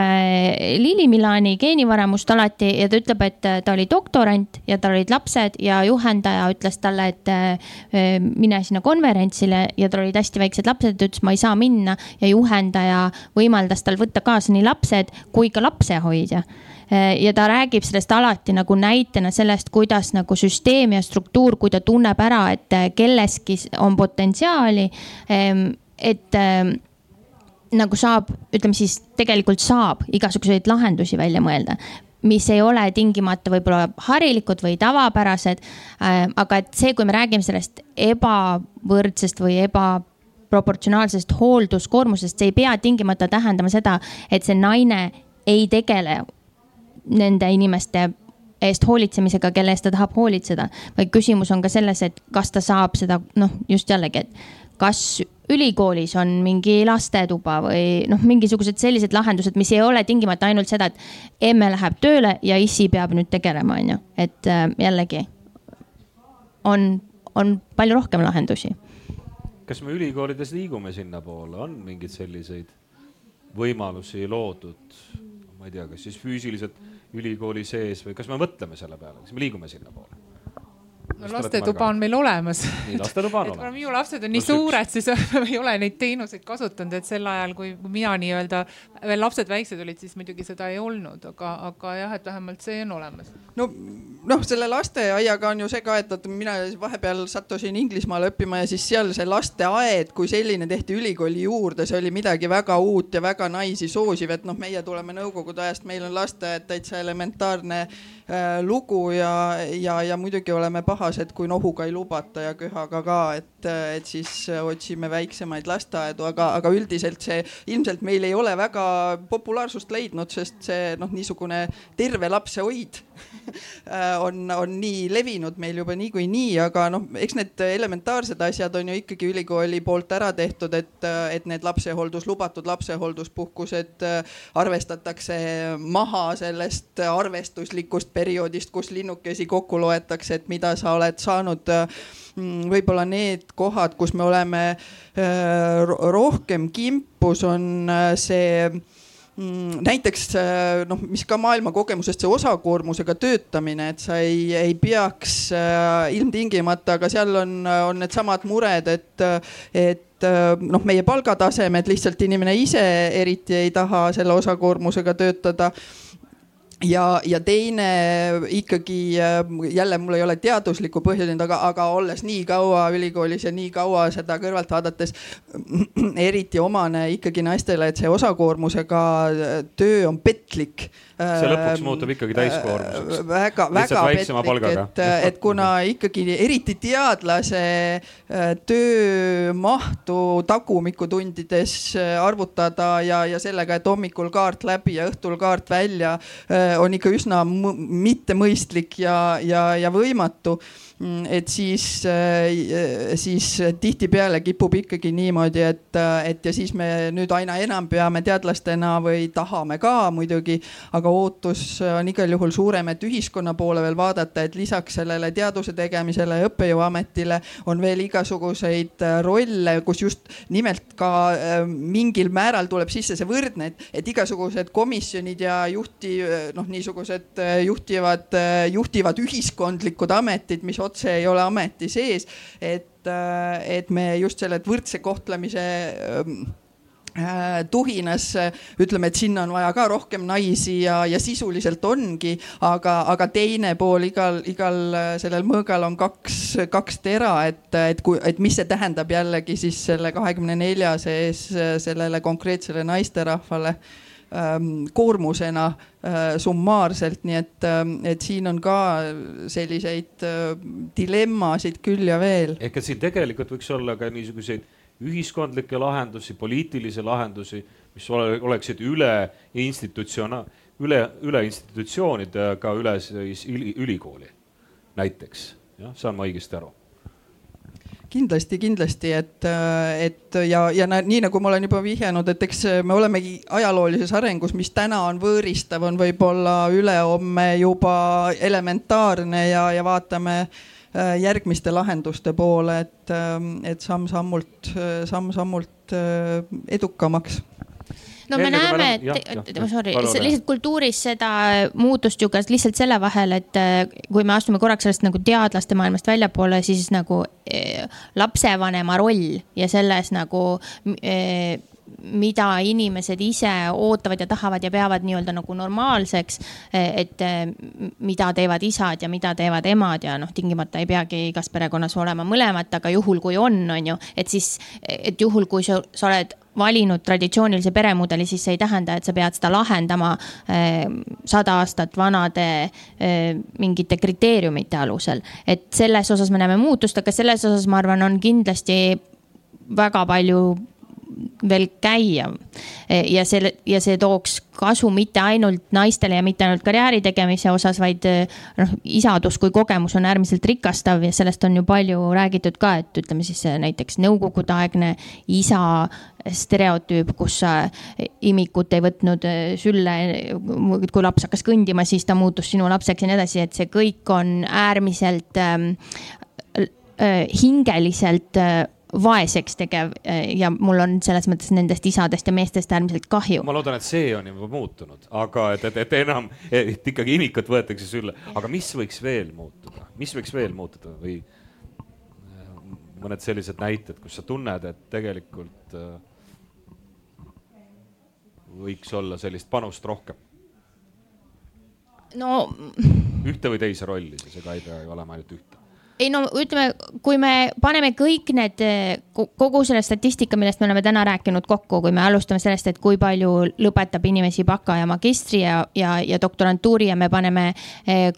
Lili Milani geenivaramust alati ja ta ütleb, et ta oli doktorant ja tal olid lapsed ja juhendaja ütles talle, et äh, mine sinna konverentsile ja tal olid hästi väiksed lapsed, ta ütles, ma ei saa minna ja juhendaja võimaldas tal võtta kaasa nii lapsed kui ka lapsehoidja ja ta räägib sellest alati nagu näitena sellest, kuidas nagu süsteem ja struktuur, kui ta tunneb ära, et kelleski on potentsiaali. Ähm, et ähm, nagu saab, ütleme siis tegelikult saab igasuguseid lahendusi välja mõelda mis ei ole tingimata võib-olla harilikud või tavapärased äh,. aga et see, kui me räägime sellest ebavõrdsest või ebaproportsionaalsest hoolduskoormusest, see ei pea tingimata tähendama seda, et see naine ei tegele nende inimeste eest hoolitsemisega, kelle eest ta tahab hoolitseda, vaid küsimus on ka selles, et kas ta saab seda noh, just jällegi, et kas ülikoolis on mingi lastetuba või noh, mingisugused sellised lahendused, mis ei ole tingimata ainult seda, et emme läheb tööle ja issi peab nüüd tegelema, on ju, et äh, jällegi on, on palju rohkem lahendusi. kas me ülikoolides liigume sinnapoole, on mingeid selliseid võimalusi loodud, ma ei tea, kas siis füüsiliselt ülikooli sees või kas me mõtleme selle peale, kas me liigume sinnapoole? No lastetuba on meil olemas. nii, lastetuba on olemas. minu lapsed on nii suured, siis (laughs) ei ole neid teenuseid kasutanud, et sel ajal, kui mina nii-öelda veel lapsed väiksed olid, siis muidugi seda ei olnud, aga, aga jah, et vähemalt see on olemas. no noh, selle lasteaiaga on ju see ka, et vaata, mina vahepeal sattusin Inglismaale õppima ja siis seal see lasteaed kui selline tehti ülikooli juurde, see oli midagi väga uut ja väga naisi soosiv, et noh, meie tuleme nõukogude ajast, meil on lasteaed täitsa elementaarne lugu ja, ja, ja muidugi oleme pahased kui nohuga ei lubata ja köhaga ka, et, et siis otsime väiksemaid lasteaedu, aga, aga üldiselt see ilmselt meil ei ole väga populaarsust leidnud, sest see noh, niisugune terve lapse hoid (laughs) on, on nii levinud meil juba niikuinii, aga noh, eks need elementaarsed asjad on ju ikkagi ülikooli poolt ära tehtud, et, et need lapsehooldus, lubatud lapsehoolduspuhkused arvestatakse maha sellest arvestuslikust perioodist, kus linnukesi kokku loetakse, et mida sa oled saanud mm, võib-olla need kohad, kus me oleme äh, rohkem kimpus, on äh, see mm, näiteks äh, noh, mis ka maailma kogemusest, see osakoormusega töötamine, et sa ei, ei peaks ilmtingimata, aga seal on, on needsamad mured, et, et noh, meie palgatasemed lihtsalt inimene ise eriti ei taha selle osakoormusega töötada ja, ja teine ikkagi äh, jälle mul ei ole teaduslikku põhjendanud, aga, aga olles nii kaua ülikoolis ja nii kaua seda kõrvalt vaadates, (clears throat) eriti omane ikkagi naistele, et see osakoormusega töö on petlik. See lõpuks muutub ikkagi täiskoormuseks. Äh, väga, väga petlik, et, et kuna ikkagi eriti teadlase äh, töömahtu tagumikutundides äh, arvutada ja, ja sellega, et hommikul kaart läbi ja õhtul kaart välja on ikka üsna mittemõistlik ja, ja, ja võimatu et siis, äh, siis tihtipeale kipub ikkagi niimoodi, et, äh, et ja siis me nüüd aina enam peame teadlastena või tahame ka muidugi, aga ootus on igal juhul suurem, et ühiskonna poole veel vaadata, et lisaks sellele teaduse tegemisele ja õppejõuametile on veel igasuguseid äh, rolle, kus just nimelt ka mingil määral tuleb sisse see võrdne, et, et igasugused komisjonid ja juhti noh, niisugused juhtivad, juhtivad ühiskondlikud ametid, mis otse ei ole ameti sees. et, et me just selle võrdse kohtlemise ähm, Äh, tuhinas ütleme, et sinna on vaja ka rohkem naisi ja, ja sisuliselt ongi, aga, aga teine pool igal, igal äh, sellel mõõgal on kaks, kaks tera, et, et kui, et mis see tähendab jällegi siis selle kahekümne nelja sees äh, sellele konkreetsele naisterahvale koormusena äh, summaarselt, nii et, et siin on ka selliseid äh, dilemmasid küll ja veel. ehk et siin tegelikult võiks olla ka niisuguseid ühiskondlikke lahendusi, poliitilisi lahendusi, mis ole, oleksid üle institutsiona-, üle, üle institutsioonide, ka üle siis ülikooli näiteks, jah, saan ma õigesti aru? Kindlasti, kindlasti, et, et ja, ja nii nagu ma olen juba vihjanud, et eks me olemegi ajaloolises arengus, mis täna on võõristav, on võib-olla ülehomme juba elementaarne ja, ja vaatame äh, Äh, järgmiste lahenduste poole, et, ähm, et samm-sammult, äh, samm-sammult äh, edukamaks no me Enne, näeme, et, sorry, lihtsalt kultuuris seda muutust ju ka lihtsalt selle vahel, et kui me astume korraks sellest nagu teadlaste maailmast väljapoole, siis nagu eh, lapsevanema roll ja selles nagu eh, mida inimesed ise ootavad ja tahavad ja peavad nii-öelda nagu normaalseks. et mida teevad isad ja mida teevad emad ja noh, tingimata ei peagi igas perekonnas olema mõlemat, aga juhul kui on, on ju, et siis, et juhul, kui sa, sa oled valinud traditsioonilise peremudeli, siis see ei tähenda, et sa pead seda lahendama sada aastat vanade mingite kriteeriumite alusel. et selles osas me näeme muutust, aga selles osas ma arvan, on kindlasti väga palju veel käia. ja selle ja see tooks kasu mitte ainult naistele ja mitte ainult karjääri tegemise osas, vaid noh, isadus kui kogemus on äärmiselt rikastav ja sellest on ju palju räägitud ka, et ütleme siis näiteks nõukogudeaegne isa stereotüüp, kus sa imikut ei võtnud sülle, kui laps hakkas kõndima, siis ta muutus sinu lapseks ja nii edasi, et see kõik on äärmiselt ähm, äh, hingeliselt äh, vaeseks tegev eh, ja mul on selles mõttes nendest isadest ja meestest äärmiselt kahju. ma loodan, et see on juba muutunud, aga et, et, et enam, et ikkagi imikut võetakse sülle, aga mis võiks veel muutuda, mis võiks veel muutuda või eh, mõned sellised näited, kus sa tunned, et tegelikult eh, võiks olla sellist panust rohkem? no. ühte või teise rolli siis, ega ei pea ju olema ainult ühte ei no ütleme, kui me paneme kõik need, kogu selle statistika, millest me oleme täna rääkinud kokku, kui me alustame sellest, et kui palju lõpetab inimesi baka ja magistri ja, ja, ja doktorantuuri ja me paneme eh,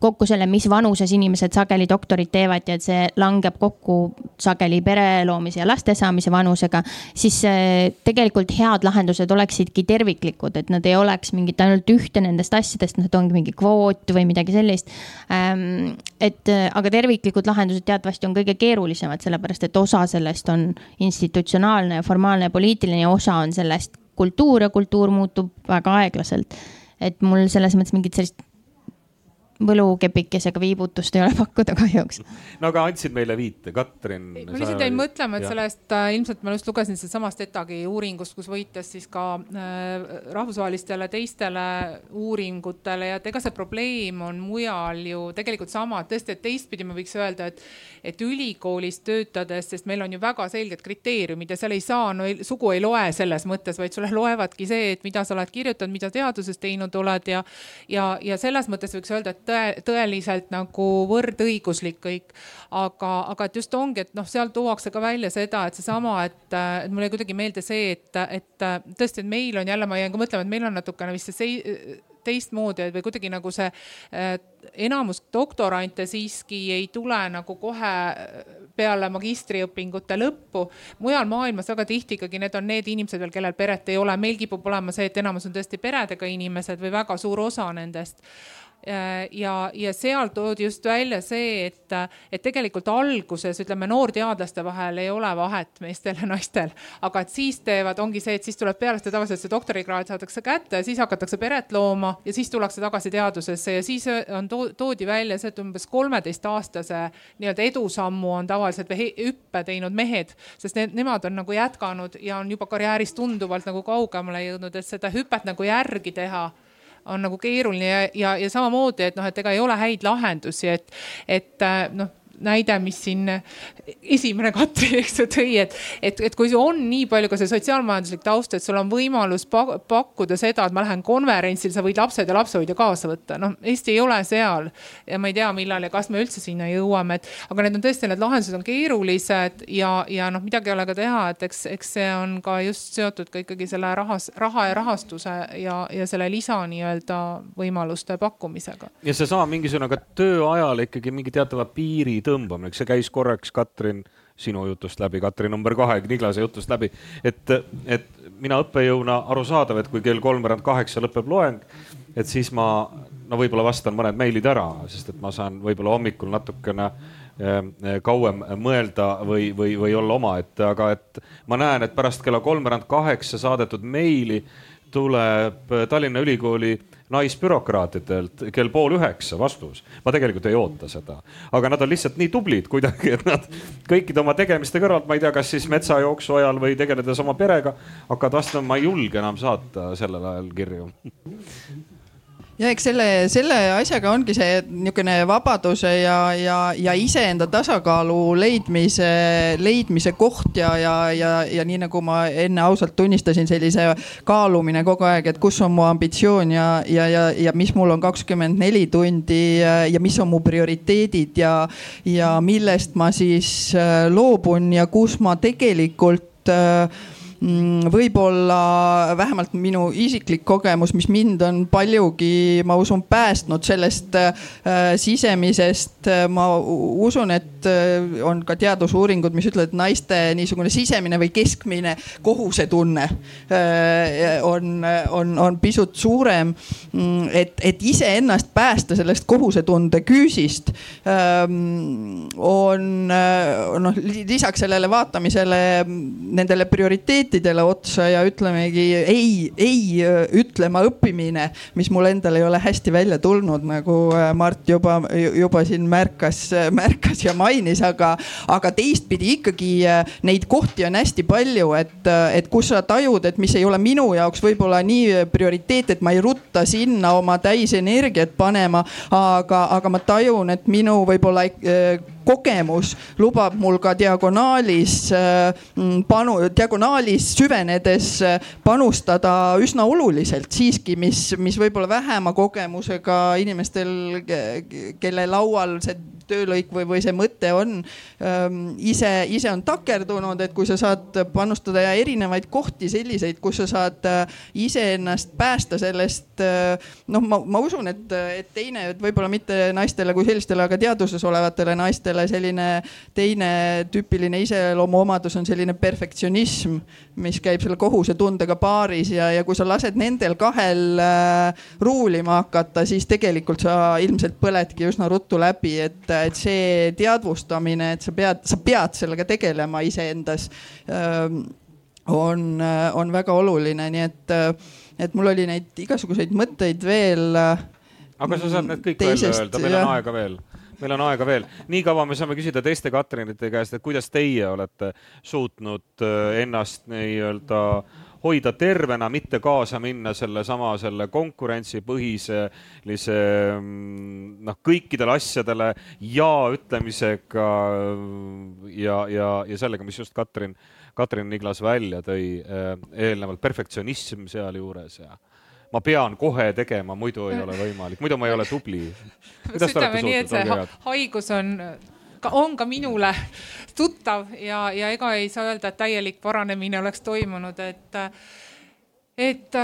kokku selle, mis vanuses inimesed sageli doktorit teevad ja et see langeb kokku sageli pere loomise ja laste saamise vanusega, siis äh, tegelikult head lahendused oleksidki terviklikud, et nad ei oleks mingit ainult ühte nendest asjadest, nad ongi mingi kvoot või midagi sellist. Ähm, et äh, aga terviklikud lahendused teatavasti on kõige keerulisemad, sellepärast et osa sellest on institutsionaalne ja formaalne ja poliitiline ja osa on sellest kultuur ja kultuur muutub väga aeglaselt. et mul selles mõttes mingit sellist võlukepikesega viibutust ei ole pakkuda kahjuks. no aga andsid meile viite, Katrin. ma lihtsalt jäin mõtlema, et ja. sellest äh, ilmselt ma just lugesin sedsamast ETAG-i uuringust, kus võitles siis ka äh, rahvusvahelistele teistele uuringutele ja et ega see probleem on mujal ju tegelikult sama, et tõesti, et teistpidi ma võiks öelda, et, et ülikoolis töötades, sest meil on ju väga selged kriteeriumid ja seal ei saa, no ei, sugu ei loe selles mõttes, vaid sulle loevadki see, et mida sa oled kirjutanud, mida teaduses teinud oled ja, ja, ja selles mõttes võiks öelda, et tõe, tõeliselt nagu võrdõiguslik kõik. aga, aga et just ongi, et noh, seal tuuakse ka välja seda, et seesama, et, et mulle kuidagi meelde see, et, et tõesti, et meil on jälle, ma jään ka mõtlema, et meil on natukene vist see teistmoodi või kuidagi nagu see enamus doktorante siiski ei tule nagu kohe peale magistriõpingute lõppu. mujal maailmas väga tihti ikkagi need on need inimesed veel, kellel peret ei ole, meil kipub olema see, et enamus on tõesti peredega inimesed või väga suur osa nendest ja, ja seal toodi just välja see, et, et tegelikult alguses ütleme noorteadlaste vahel ei ole vahet meestel ja naistel, aga et siis teevad, ongi see, et siis tuleb peale seda tavaliselt see doktorikraad saadakse kätte, siis hakatakse peret looma ja siis tullakse tagasi teadusesse. Ja siis on to, toodi välja see, et umbes kolmeteistaastase nii-öelda edusammu on tavaliselt või hüppe teinud mehed, sest need, nemad on nagu jätkanud ja on juba karjääris tunduvalt nagu kaugemale jõudnud, et seda hüpet nagu järgi teha on nagu keeruline ja, ja, ja samamoodi, et noh, et ega ei ole häid lahendusi, et, et noh näide, mis siin esimene Katrin, eks ju, tõi, et, et, et kui sul on nii palju ka see sotsiaalmajanduslik taust, et sul on võimalus pakkuda seda, et ma lähen konverentsil, sa võid lapsed ja lapsehoidja kaasa võtta. noh, Eesti ei ole seal ja ma ei tea, millal ja kas me üldse sinna jõuame, et aga need on tõesti, need lahendused on keerulised ja, ja noh, midagi ei ole ka teha, et eks, eks see on ka just seotud ka ikkagi selle rahas, raha ja rahastuse ja, ja selle lisa nii-öelda võimaluste pakkumisega. ja seesama mingisugune ka tööajal ikkagi mingi teatava piiri tõmbamine, see käis korraks, Katrin, sinu jutust läbi, Katrin number kahe, Niglase jutust läbi, et, et mina õppejõuna arusaadav, et kui kell kolmveerand kaheksa lõpeb loeng, et siis ma no võib-olla vastan mõned meilid ära, sest et ma saan võib-olla hommikul natukene eh, kauem mõelda või, või, või olla omaette, aga et ma näen, et pärast kella kolmveerand kaheksa saadetud meili tuleb Tallinna Ülikooli naisbürokraatidelt kell pool üheksa vastus. ma tegelikult ei oota seda, aga nad on lihtsalt nii tublid kuidagi, et nad kõikide oma tegemiste kõrvalt, ma ei tea, kas siis metsajooksu ajal või tegeledes oma perega, hakkavad vastama, ma ei julge enam saata sellel ajal kirju ja eks selle, selle asjaga ongi see niisugune vabaduse ja, ja, ja iseenda tasakaalu leidmise, leidmise koht ja, ja, ja, ja nii nagu ma enne ausalt tunnistasin, sellise kaalumine kogu aeg, et kus on mu ambitsioon ja, ja, ja, ja mis mul on kakskümmend neli tundi ja, mis on mu prioriteedid ja, ja millest ma siis äh, loobun ja kus ma tegelikult äh, võib-olla vähemalt minu isiklik kogemus, mis mind on paljugi, ma usun, päästnud sellest äh, sisemisest ma usun, et äh, on ka teadusuuringud, mis ütlevad, et naiste niisugune sisemine või keskmine kohusetunne äh, on, on, on pisut suurem. Mm, et, et iseennast päästa sellest kohusetunde küüsist ähm, on noh, lisaks sellele vaatamisele nendele prioriteetidele prioriteetidele otsa ja ütlemegi ei, ei ütlema õppimine, mis mul endal ei ole hästi välja tulnud, nagu äh, Mart juba, juba siin märkas, märkas ja mainis, aga, aga teistpidi ikkagi äh, neid kohti on hästi palju, et, äh, et kus sa tajud, et mis ei ole minu jaoks võib-olla nii prioriteet, et ma ei rutta sinna oma täisenergiat panema, aga, aga ma tajun, et minu võib-olla kogemus lubab mul ka diagonaalis äh, mm, panu, diagonaalis süvenedes äh, panustada üsna oluliselt. Siiski, mis, mis võib-olla vähema kogemusega inimestel, kelle laual see töölõik või, või see mõte on ähm, ise, ise on takerdunud, et kui sa saad panustada ja erinevaid kohti selliseid, kus sa saad äh, iseennast päästa sellest äh,. noh, ma, ma usun, et, et teine, et võib-olla mitte naistele kui sellistele, aga teaduses olevatele naistele selline teine tüüpiline iseloomuomadus on selline perfektsionism, mis käib selle kohusetundega paaris ja, ja kui sa lased nendel kahel äh, ruulima hakata, siis tegelikult sa ilmselt põledki üsna ruttu läbi, et et see teadvustamine, et sa pead, sa pead sellega tegelema iseendas ähm, on, on väga oluline, nii et, et mul oli neid igasuguseid mõtteid veel. aga sa saad need kõik teisest, välja öelda, meil on aega veel meil on aega veel, nii kaua me saame küsida teiste Katrinite käest, et kuidas teie olete suutnud äh, ennast nii-öelda äh, hoida tervena, mitte kaasa minna sellesama, selle konkurentsipõhiselise mm, noh, kõikidele asjadele ja ütlemisega ja, ja, ja sellega, mis just Katrin, Katrin Niglas välja tõi eh, eelnevalt, perfektsionism sealjuures ja ma pean kohe tegema, muidu ei ole võimalik, muidu ma ei ole tubli. (laughs) ütleme nii, et see haigus on on ka minule tuttav ja, ja ega ei saa öelda, et täielik paranemine oleks toimunud, et et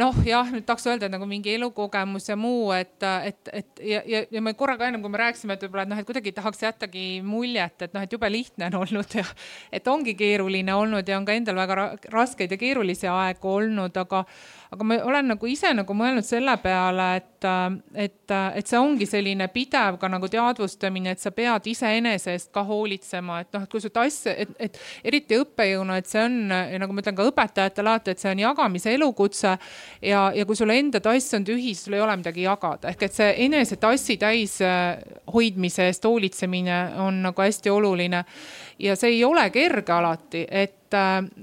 noh, jah, nüüd tahaks öelda, nagu mingi elukogemus ja muu, et, et, et ja, ja, ja me korra ka ennem, kui me rääkisime, et võib-olla, et noh, et kuidagi tahaks jättagi muljet, et noh, et jube lihtne on (laughs) olnud ja et ongi keeruline olnud ja on ka endal väga raskeid ja keerulisi aegu olnud, aga aga ma olen nagu ise nagu mõelnud selle peale, et, et, et see ongi selline pidev ka nagu teadvustamine, et sa pead iseenese eest ka hoolitsema, et noh, et kui su tass, et, et eriti õppejõuna, et see on nagu ma ütlen ka õpetajatele alati, et see on jagamise elukutse. ja, ja kui sul enda tass on tühi, siis sul ei ole midagi jagada, ehk et see enese tassi täis äh, hoidmise eest hoolitsemine on nagu hästi oluline. ja see ei ole kerge alati, et,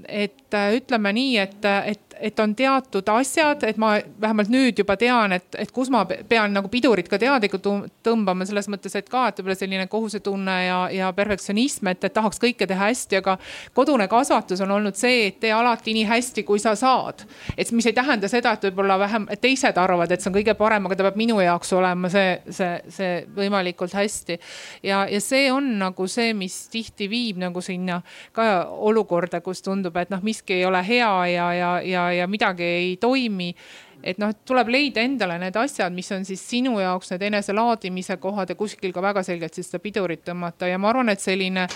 et ütleme nii, et, et et on teatud asjad, et ma vähemalt nüüd juba tean, et, et kus ma pean nagu pidurit ka teadlikult tõmbama selles mõttes, et ka, et võib-olla selline kohusetunne ja, ja perfektsionism, et, et tahaks kõike teha hästi, aga kodune kasvatus on olnud see, et tee alati nii hästi, kui sa saad. et mis ei tähenda seda, et võib-olla vähem, et teised arvavad, et see on kõige parem, aga ta peab minu jaoks olema see, see, see võimalikult hästi. ja, ja see on nagu see, mis tihti viib nagu sinna ka olukorda, kus tundub, et noh, miski ei ole hea ja, ja, ja, ja midagi ei toimi et noh, tuleb leida endale need asjad, mis on siis sinu jaoks need eneselaadimise kohad ja kuskil ka väga selgelt siis seda pidurit tõmmata ja ma arvan, et selline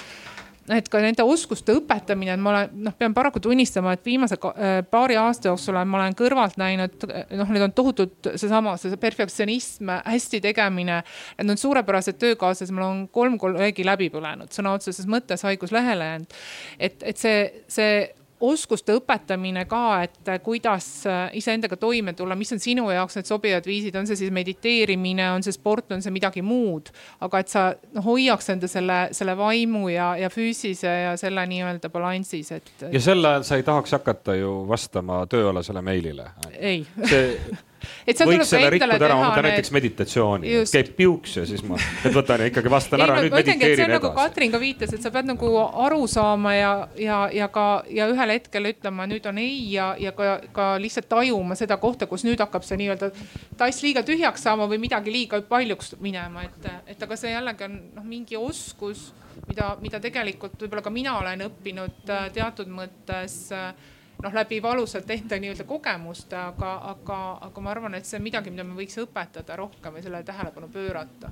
et ka nende oskuste õpetamine, et ma olen, noh, pean paraku tunnistama, et viimase äh, paari aasta jooksul ma olen kõrvalt näinud, noh, need on tohutult seesama, see perfektsionism, hästi tegemine. Need on suurepärased töökaaslased, mul on kolm kolleegi läbi põlenud, sõna otseses mõttes haiguslehele jäänud. et, et see, see oskuste õpetamine ka, et kuidas äh, iseendaga toime tulla, mis on sinu jaoks need sobivad viisid, on see siis mediteerimine, on see sport, on see midagi muud. aga et sa noh, hoiaks enda selle, selle vaimu ja, ja füüsise ja selle nii-öelda balansis, et. ja sel ajal sa ei tahaks hakata ju vastama tööalasele meilile. ei see et võiks selle rikkuda ära, ma võtan näiteks meditatsiooni, käib piuks ja siis ma, et võtan ja ikkagi vastan ära, nüüd mediteerin edasi. nagu Katrin ka viitas, et sa pead nagu aru saama ja, ja, ja ka ja ühel hetkel ütlema, nüüd on ei ja, ja ka, ka lihtsalt tajuma seda kohta, kus nüüd hakkab see nii-öelda tass liiga tühjaks saama või midagi liiga paljuks minema, et, et aga see jällegi on noh, mingi oskus, mida, mida tegelikult võib-olla ka mina olen õppinud äh, teatud mõttes äh, noh, läbi valusalt enda nii-öelda kogemuste, aga, aga, aga ma arvan, et see on midagi, mida me võiks õpetada rohkem ja sellele tähelepanu pöörata.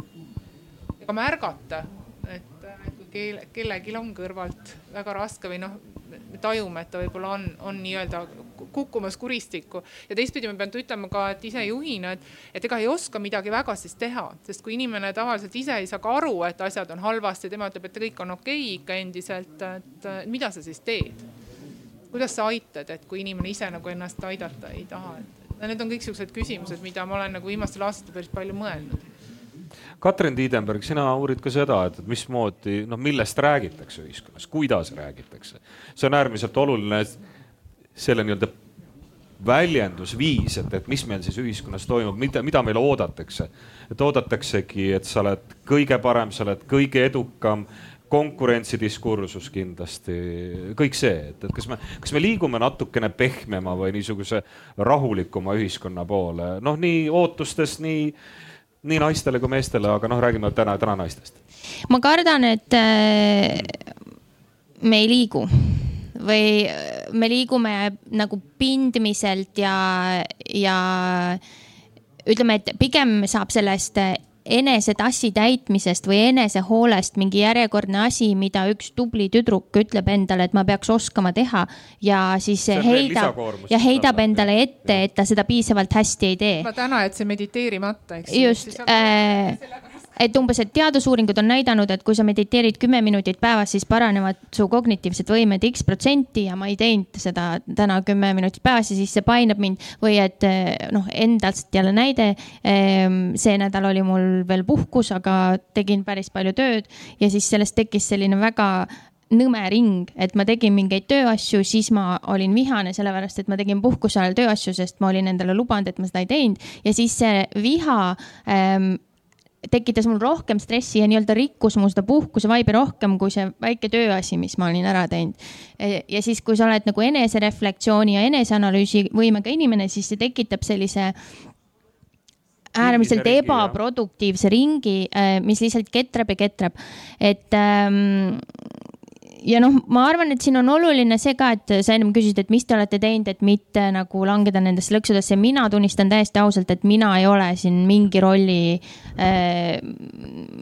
ja ka märgata, et, et kui keel, kellelgi on kõrvalt väga raske või noh, me tajume, et ta võib-olla on, on nii-öelda kukkumas kuristikku. ja teistpidi ma pean ütlema ka, et ise juhina, et, et ega ei oska midagi väga siis teha, sest kui inimene tavaliselt ise ei saa ka aru, et asjad on halvasti, tema ütleb, et kõik on okei okay ikka endiselt, et mida sa siis teed kuidas sa aitad, et kui inimene ise nagu ennast aidata ei taha, et need on kõik siuksed küsimused, mida ma olen nagu viimastel aastatel päris palju mõelnud. Katrin Tiidenberg, sina uurid ka seda, et mismoodi, noh, millest räägitakse ühiskonnas, kuidas räägitakse. see on äärmiselt oluline selle nii-öelda väljendusviis, et, et mis meil siis ühiskonnas toimub, mida, mida meile oodatakse. et oodataksegi, et sa oled kõige parem, sa oled kõige edukam konkurentsidiskursus kindlasti, kõik see, et, et kas me, kas me liigume natukene pehmema või niisuguse rahulikuma ühiskonna poole, noh, nii ootustes, nii, nii naistele kui meestele, aga noh, räägime täna, täna naistest. ma kardan, et äh, me ei liigu või äh, me liigume nagu pindmiselt ja, ja ütleme, et pigem saab sellest enesetassi täitmisest või enesehoolest mingi järjekordne asi, mida üks tubli tüdruk ütleb endale, et ma peaks oskama teha ja siis heidab ja heidab endale ette, et ta seda piisavalt hästi ei tee. ma täna jätsin mediteerimata, eks. just, äh, et umbes, et teadusuuringud on näidanud, et kui sa mediteerid kümme minutit päevas, siis paranevad su kognitiivsed võimed X protsenti ja ma ei teinud seda täna kümme minutit päevas ja siis see painab mind või et eh, noh, endast jälle näide. Ehm, see nädal oli mul veel puhkus, aga tegin päris palju tööd ja siis sellest tekkis selline väga nõme ring, et ma tegin mingeid tööasju, siis ma olin vihane, sellepärast et ma tegin puhkuse ajal tööasju, sest ma olin endale lubanud, et ma seda ei teinud ja siis see viha ähm, tekitas mul rohkem stressi ja nii-öelda rikkus mu seda puhkuse vaibi rohkem kui see väike tööasi, mis ma olin ära teinud. E, ja siis, kui sa oled nagu enesereflektsiooni ja eneseanalüüsi võimega inimene, siis see tekitab sellise äärmiselt ebaproduktiivse ringi, e, mis lihtsalt ketrab ja ketrab. et ähm, ja noh, ma arvan, et siin on oluline see ka, et sa ennem küsisid, et mis te olete teinud, et mitte nagu langeda nendesse lõksudesse. mina tunnistan täiesti ausalt, et mina ei ole siin mingi rolli äh,,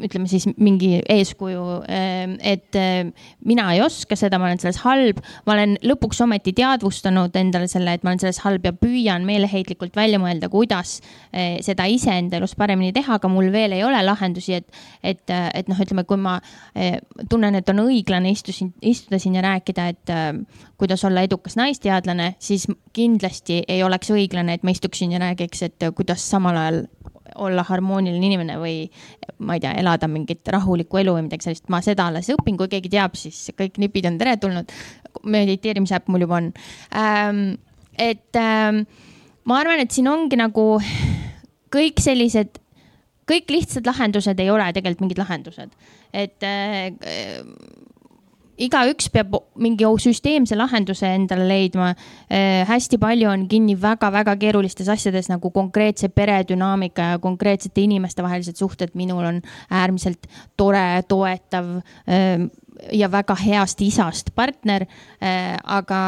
ütleme siis mingi eeskuju äh,. et äh, mina ei oska seda, ma olen selles halb. ma olen lõpuks ometi teadvustanud endale selle, et ma olen selles halb ja püüan meeleheitlikult välja mõelda, kuidas seda iseenda elus paremini teha, aga mul veel ei ole lahendusi, et, et, et noh, ütleme, kui ma tunnen, et on õiglane istusin istuda siin ja rääkida, et äh, kuidas olla edukas naisteadlane, siis kindlasti ei oleks õiglane, et ma istuksin ja räägiks, et äh, kuidas samal ajal olla harmooniline inimene või ma ei tea, elada mingit rahulikku elu või midagi sellist. ma seda alles õpin, kui keegi teab, siis kõik nipid on teretulnud. mediteerimise äpp mul juba on ähm, et ähm, ma arvan, et siin ongi nagu kõik sellised, kõik lihtsad lahendused ei ole tegelikult mingid lahendused, et äh, igaüks peab mingi süsteemse lahenduse endale leidma äh,. hästi palju on kinni väga-väga keerulistes asjades nagu konkreetse peredünaamika ja konkreetsete inimeste vahelised suhted. minul on äärmiselt tore, toetav äh, ja väga heast isast partner äh,, aga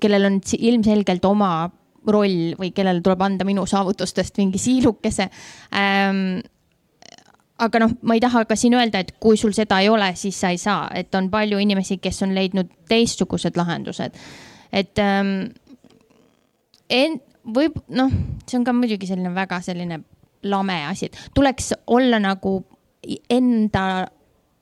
kellel on ilmselgelt oma roll või kellele tuleb anda minu saavutustest mingi siilukese ähm, aga noh, ma ei taha ka siin öelda, et kui sul seda ei ole, siis sa ei saa, et on palju inimesi, kes on leidnud teistsugused lahendused. et ähm, en, võib, noh, see on ka muidugi selline väga selline lame asi, et tuleks olla nagu enda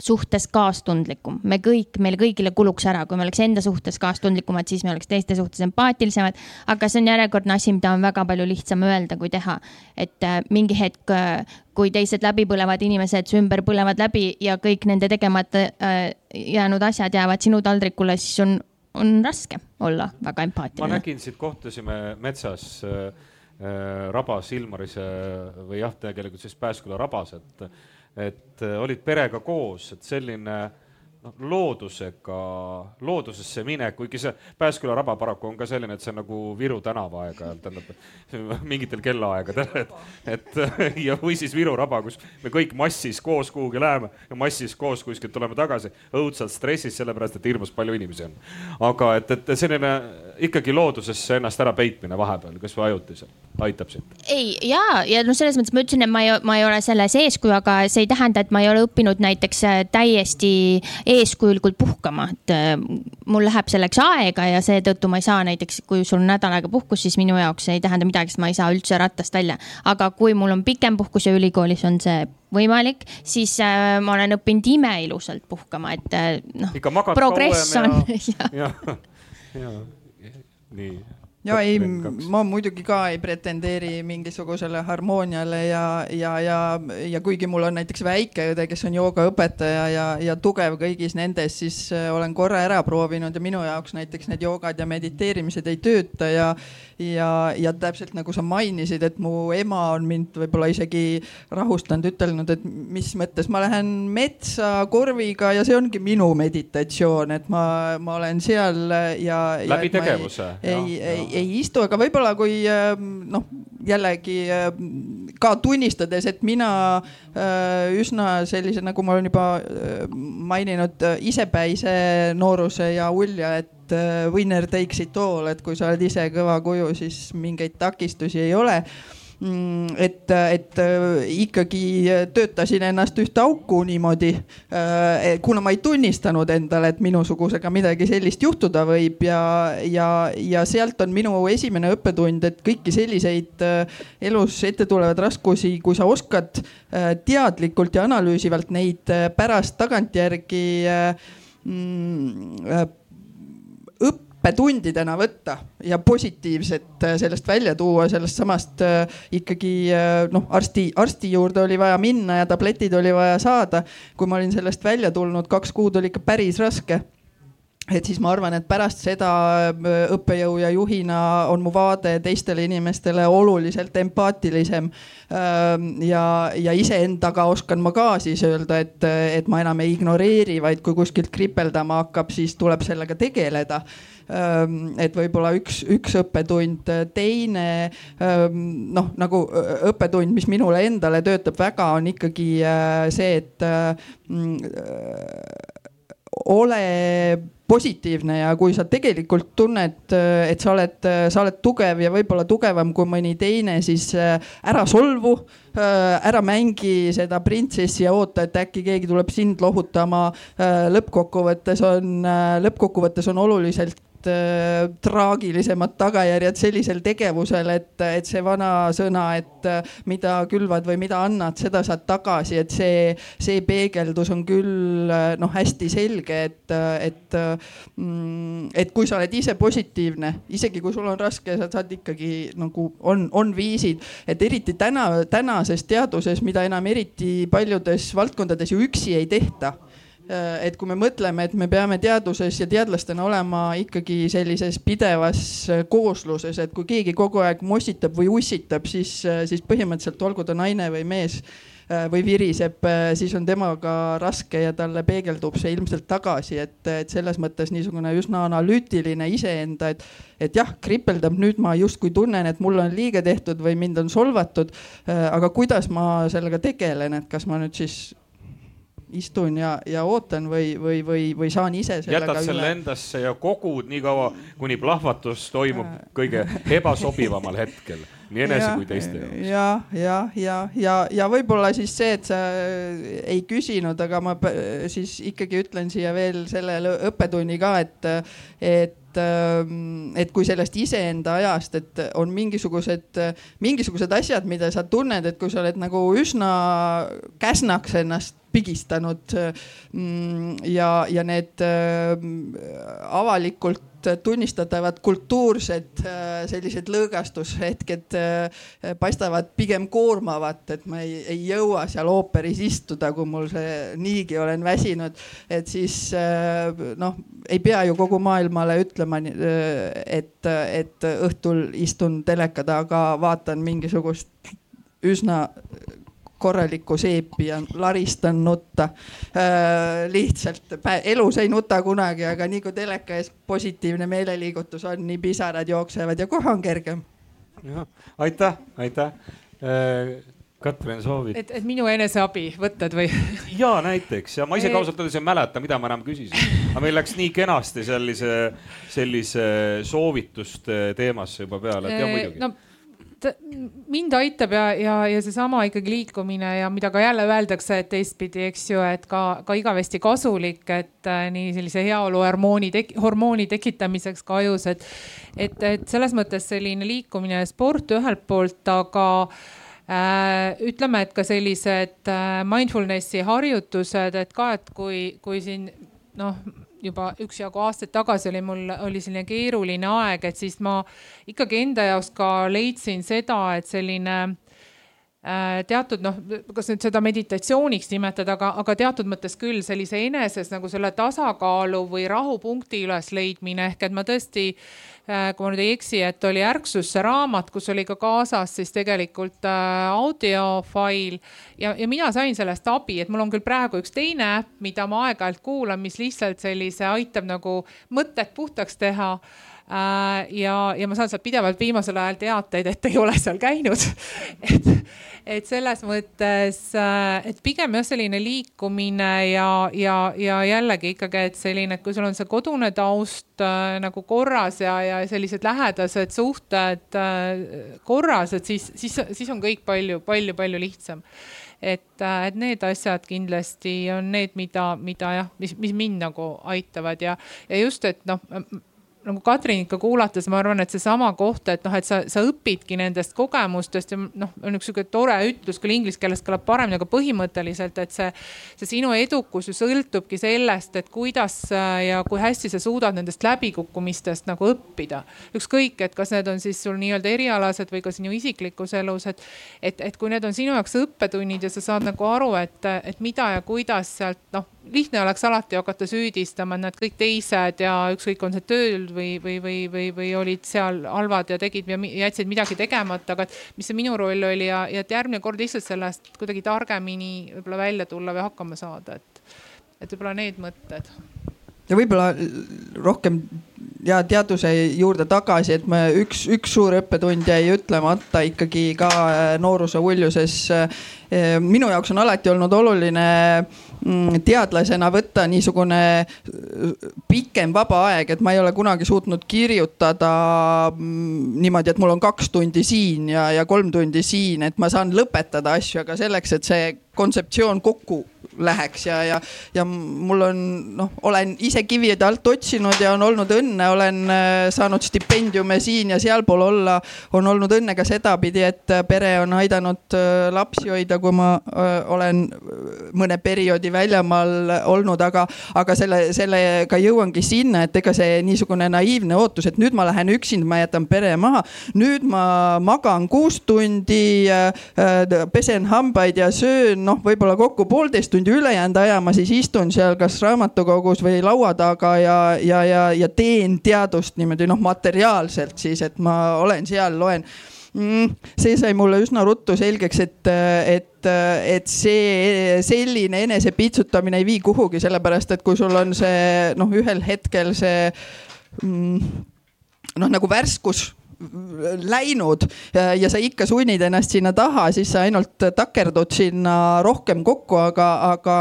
suhtes kaastundlikum, me kõik, meil kõigile kuluks ära, kui me oleks enda suhtes kaastundlikumad, siis me oleks teiste suhtes empaatilisemad. aga see on järjekordne asi, mida on väga palju lihtsam öelda kui teha. et äh, mingi hetk, äh, kui teised läbipõlevad inimesed su ümber põlevad läbi ja kõik nende tegemata äh, jäänud asjad jäävad sinu taldrikule, siis on, on raske olla väga empaatiline. ma nägin, siit kohtusime metsas äh Rabas Ilmarise või jah, tegelikult siis Pääsküla rabas, et et äh, olid perega koos, et selline noh, loodusega, loodusesse minek, kuigi see Pääsküla raba paraku on ka selline, et see on nagu Viru tänava aeg-ajalt, tähendab (laughs) mingitel kellaaegadel, et, et (laughs) ja või siis Viru raba, kus me kõik massis koos kuhugi läheme ja massis koos kuskilt tuleme tagasi, õudselt stressis, sellepärast et hirmus palju inimesi on. aga et, et selline ikkagi loodusesse ennast ära peitmine vahepeal, kasvõi ajutiselt aitab sind? ei, ja, ja no selles mõttes ma ütlesin, et ma ei, ma ei ole selles eeskuju, aga see ei tähenda, et ma ei ole õppinud näiteks äh, täiesti eeskujulikult puhkama, et äh, mul läheb selleks aega ja seetõttu ma ei saa näiteks, kui sul on nädal aega puhkus, siis minu jaoks ei tähenda midagi, sest ma ei saa üldse rattast välja. aga kui mul on pikem puhkus ja ülikoolis on see võimalik, siis äh, ma olen õppinud imeilusalt puhkama, et äh, noh, progress on. (laughs) ja, ja, ja, nii ja ei, ma muidugi ka ei pretendeeri mingisugusele harmooniale ja, ja, ja, ja kuigi mul on näiteks väike õde, kes on joogaõpetaja ja, ja tugev kõigis nendes, siis äh, olen korra ära proovinud ja minu jaoks näiteks need joogad ja mediteerimised ei tööta ja, ja, ja täpselt nagu sa mainisid, et mu ema on mind võib-olla isegi rahustanud, ütelnud, et mis mõttes ma lähen metsa korviga ja see ongi minu meditatsioon, et ma, ma olen seal ja. läbi tegevuse. ei, ei, ei istu, aga võib-olla kui ähm, noh, jällegi ähm, ka tunnistades, et mina äh, üsna sellise, nagu ma olen juba äh, maininud, äh, isepäise nooruse ja ulja, et winner takes it all, et kui sa oled ise kõva kuju, siis mingeid takistusi ei ole et, et äh, ikkagi töötasin ennast ühte auku niimoodi, äh, kuna ma ei tunnistanud endale, et minusugusega midagi sellist juhtuda võib ja, ja, ja sealt on minu esimene õppetund, et kõiki selliseid äh, elus ette tulevaid raskusi, kui sa oskad teadlikult ja analüüsivalt neid pärast tagantjärgi mm, õppida õppetundidena võtta ja positiivset äh, sellest välja tuua, sellest samast äh, ikkagi äh, noh, arsti, arsti juurde oli vaja minna ja tabletid oli vaja saada. kui ma olin sellest välja tulnud, kaks kuud oli ikka päris raske et siis ma arvan, et pärast seda õppejõu ja juhina on mu vaade teistele inimestele oluliselt empaatilisem. ja, ja iseendaga oskan ma ka siis öelda, et, et ma enam ei ignoreeri, vaid kui kuskilt kripeldama hakkab, siis tuleb sellega tegeleda Ehm, et võib-olla üks, üks õppetund, teine ehm, noh, nagu õppetund, mis minule endale töötab väga, on ikkagi äh, see, et mm, ole positiivne ja kui sa tegelikult tunned, et sa oled, sa oled tugev ja võib-olla tugevam kui mõni teine, siis äh, ära solvu. Äh, ära mängi seda printsessi ja oota, et äkki keegi tuleb sind lohutama. lõppkokkuvõttes on, lõppkokkuvõttes on oluliselt äh, traagilisemad tagajärjed sellisel tegevusel, et, et see vana sõna, et äh, mida külvad või mida annad, seda saad tagasi, et see, see peegeldus on küll äh, noh, hästi selge, et, et mm,, et kui sa oled ise positiivne, isegi kui sul on raske, sa saad ikkagi nagu on, on viisid, et eriti täna, tänases teaduses, mida enam eriti paljudes valdkondades ju üksi ei tehta Äh, et kui me mõtleme, et me peame teaduses ja teadlastena olema ikkagi sellises pidevas äh, koosluses, et kui keegi kogu aeg mossitab või ussitab, siis, äh, siis põhimõtteliselt olgu ta naine või mees või viriseb, siis on temaga raske ja talle peegeldub see ilmselt tagasi, et, et selles mõttes niisugune üsna analüütiline iseenda, et, et jah, kripeldab, nüüd ma justkui tunnen, et mulle on liiga tehtud või mind on solvatud. aga kuidas ma sellega tegelen, et kas ma nüüd siis istun ja, ja ootan või, või, või, või saan ise jätad selle üle. endasse ja kogud nii kaua, kuni plahvatus toimub kõige ebasobivamal hetkel, nii enese ja, kui teiste jaoks. ja, ja, ja, ja, ja võib-olla siis see, et sa ei küsinud, aga ma siis ikkagi ütlen siia veel selle õppetunni ka, et, et et kui sellest iseenda ajast, et on mingisugused, mingisugused asjad, mida sa tunned, et kui sa oled nagu üsna käsnaks ennast pigistanud mm, ja, ja need äh, avalikult tunnistatavad kultuursed äh, sellised lõõgastushetked äh, paistavad pigem koormavat, et ma ei, ei jõua seal ooperis istuda, kui mul see niigi olen väsinud. et siis noh, ei pea ju kogu maailmale ütlema, et, et õhtul istun teleka taga, vaatan mingisugust üsna korralikku seepi ja laristan nutta äh,. lihtsalt elus ei nuta kunagi, aga nii kui teleka ees positiivne meeleliigutus on, nii pisarad jooksevad ja kohe on kergem. aitäh, aitäh äh,. Katrin, soovid? et, et minu eneseabivõtted või? (laughs) ja näiteks ja ma ise ka ausalt öeldes ei mäleta, mida ma enam küsisin, aga meil läks nii kenasti sellise, sellise soovituste teemasse juba peale, et ja muidugi no mind aitab ja, ja, ja seesama ikkagi liikumine ja mida ka jälle öeldakse, et teistpidi, eks ju, et ka, ka igavesti kasulik, et äh, nii sellise heaolu hormooni tek,, hormooni tekitamiseks ka ajus, et, et, et selles mõttes selline liikumine ja sport ühelt poolt, aga äh, ütleme, et ka sellised äh, mindfulness'i harjutused, et ka, et kui, kui siin noh juba üksjagu aastaid tagasi oli mul, oli selline keeruline aeg, et siis ma ikkagi enda jaoks ka leidsin seda, et selline teatud noh, kas nüüd seda meditatsiooniks nimetada, aga, aga teatud mõttes küll sellise eneses nagu selle tasakaalu või rahupunkti ülesleidmine ehk et ma tõesti äh, Äh, kui ma nüüd ei eksi, et oli Ärksusse raamat, kus oli ka kaasas siis tegelikult äh, audiofail ja, ja mina sain sellest abi, et mul on küll praegu üks teine äpp, mida ma aeg-ajalt kuulan, mis lihtsalt sellise aitab nagu mõtted puhtaks teha. äh, ja, ja ma saan sealt pidevalt viimasel ajal teateid, et ei ole seal käinud. (laughs) Et, et selles mõttes, äh, et pigem jah, selline liikumine ja, ja, ja jällegi ikkagi, et selline, kui sul on see kodune taust äh, nagu korras ja, ja sellised lähedased suhted äh, korras, et siis, siis, siis on kõik palju, palju, palju lihtsam. Et, äh, et need asjad kindlasti on need, mida, mida jah, mis, mis mind nagu aitavad ja, ja just, et noh nagu Katrin ikka kuulates, ma arvan, et seesama koht, et noh, et sa, sa õpidki nendest kogemustest ja noh, on üks sihuke tore ütlus küll inglise keeles kõlab paremini, aga põhimõtteliselt, et see, see sinu edukus ju sõltubki sellest, et kuidas ja kui hästi sa suudad nendest läbikukkumistest nagu õppida. ükskõik, et kas need on siis sul nii-öelda erialased või ka sinu isiklikus elus, et, et, et kui need on sinu jaoks õppetunnid ja sa saad nagu aru, et, et mida ja kuidas sealt noh, lihtne oleks alati hakata süüdistama, et nad kõik teised ja ükskõik, on see tööl või, või, või, või, või olid seal halvad ja tegid ja jätsid midagi tegemata, aga et mis see minu roll oli ja, ja et järgmine kord lihtsalt sellest kuidagi targemini võib-olla välja tulla või hakkama saada, et, et võib-olla need mõtted ja võib-olla rohkem ja teaduse juurde tagasi, et me üks, üks suur õppetund jäi ütlemata ikkagi ka äh, nooruse uljuses. Äh, minu jaoks on alati olnud oluline teadlasena võtta niisugune äh, pikem vaba aeg, et ma ei ole kunagi suutnud kirjutada mm, niimoodi, et mul on kaks tundi siin ja, ja kolm tundi siin, et ma saan lõpetada asju, aga selleks, et see kontseptsioon kokku läheks ja, ja, ja mul on noh, olen ise kivide alt otsinud ja on olnud õnne, olen äh, saanud stipendiume siin ja sealpool olla. on olnud õnne ka sedapidi, et äh, pere on aidanud äh, lapsi hoida, kui ma olen mõne perioodi väljamaal olnud, aga, aga selle, sellega jõuangi sinna, et ega see niisugune naiivne ootus, et nüüd ma lähen üksinda, ma jätan pere maha. nüüd ma magan kuus tundi, pesen hambaid ja söön noh, võib-olla kokku poolteist tundi ülejäänud aja ma siis istun seal kas raamatukogus või laua taga ja, ja, ja, ja teen teadust niimoodi noh, materiaalselt siis, et ma olen seal, loen. Mm, see sai mulle üsna ruttu selgeks, et, et, et see selline enesepitsutamine ei vii kuhugi, sellepärast et kui sul on see noh, ühel hetkel see mm, noh, nagu värskus läinud ja sa ikka sunnid ennast sinna taha, siis sa ainult takerdud sinna rohkem kokku, aga, aga,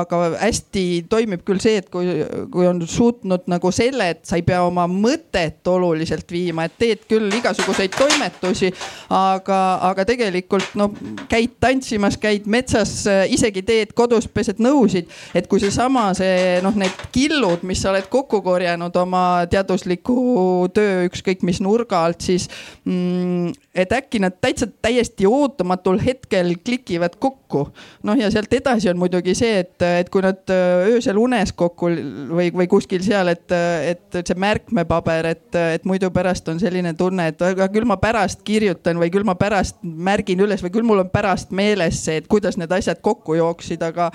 aga hästi toimib küll see, et kui, kui on suutnud nagu selle, et sa ei pea oma mõtet oluliselt viima, et teed küll igasuguseid toimetusi, aga, aga tegelikult no käid tantsimas, käid metsas, isegi teed kodus, pesed nõusid, et kui seesama, see noh, need killud, mis sa oled kokku korjanud oma teadusliku töö ükskõik mis nurga alt, siis mm, et äkki nad täitsa täiesti ootamatul hetkel klikivad kokku. noh, ja sealt edasi on muidugi see, et, et kui nad äh, öösel unes kokku või, või kuskil seal, et, et see märkmepaber, et, et muidu pärast on selline tunne, et aga küll ma pärast kirjutan või küll ma pärast märgin üles või küll mul on pärast meeles see, et kuidas need asjad kokku jooksid, aga,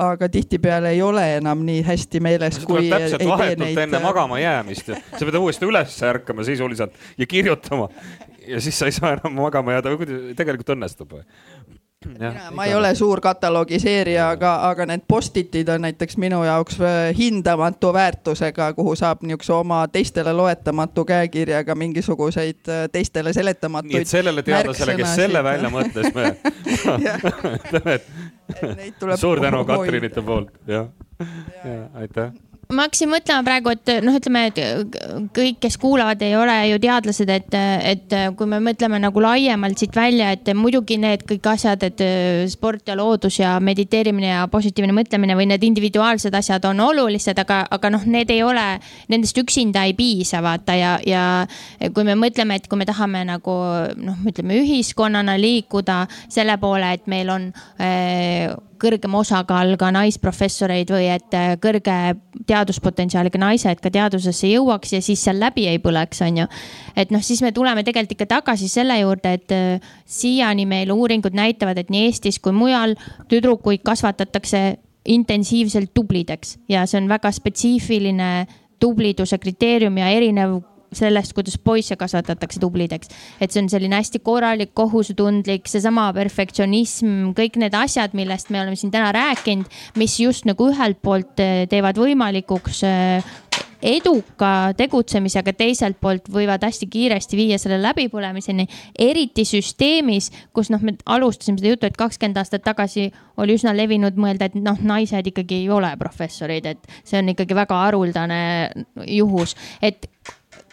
aga tihtipeale ei ole enam nii hästi meeles. täpselt vahetult neid... enne magama jäämist, sa pead uuesti üles ärkama sisuliselt ja kirjutama ja siis sa ei saa enam magama jääda tegelikult õnnestub või? Ja, ma ei ole suur katalogiseerija, aga, aga need post-it'id on näiteks minu jaoks äh, hindamatu väärtusega, kuhu saab niisuguse oma teistele loetamatu käekirjaga mingisuguseid äh, teistele seletamatuid. nii et sellele teadlasele, kes selle (laughs) välja mõtles, me (laughs) et suur tänu Katrinite poolt, jah, ja aitäh ma hakkasin mõtlema praegu, et noh, ütleme, et kõik, kes kuulavad, ei ole ju teadlased, et, et kui me mõtleme nagu laiemalt siit välja, et muidugi need kõik asjad, et sport ja loodus ja mediteerimine ja positiivne mõtlemine või need individuaalsed asjad on olulised, aga, aga noh, need ei ole, nendest üksinda ei piisa, vaata ja, ja kui me mõtleme, et kui me tahame nagu noh, ütleme ühiskonnana liikuda selle poole, et meil on äh, kõrgem osakaal ka naisprofessoreid või et äh, kõrge teaduspotentsiaaliga naised ka teadusesse jõuaks ja siis seal läbi ei põleks, on ju. et noh, siis me tuleme tegelikult ikka tagasi selle juurde, et äh, siiani meil uuringud näitavad, et nii Eestis kui mujal tüdrukuid kasvatatakse intensiivselt tublideks ja see on väga spetsiifiline tubliduse kriteerium ja erinev sellest, kuidas poisse kasvatatakse tublideks. et see on selline hästi korralik, kohusetundlik, seesama perfektsionism, kõik need asjad, millest me oleme siin täna rääkinud, mis just nagu ühelt poolt eh, teevad võimalikuks eh, eduka tegutsemise, aga teiselt poolt võivad hästi kiiresti viia selle läbipõlemiseni. eriti süsteemis, kus noh, me alustasime seda juttu, et kakskümmend aastat tagasi oli üsna levinud mõelda, et noh, naised ikkagi ei ole professorid, et see on ikkagi väga haruldane juhus, et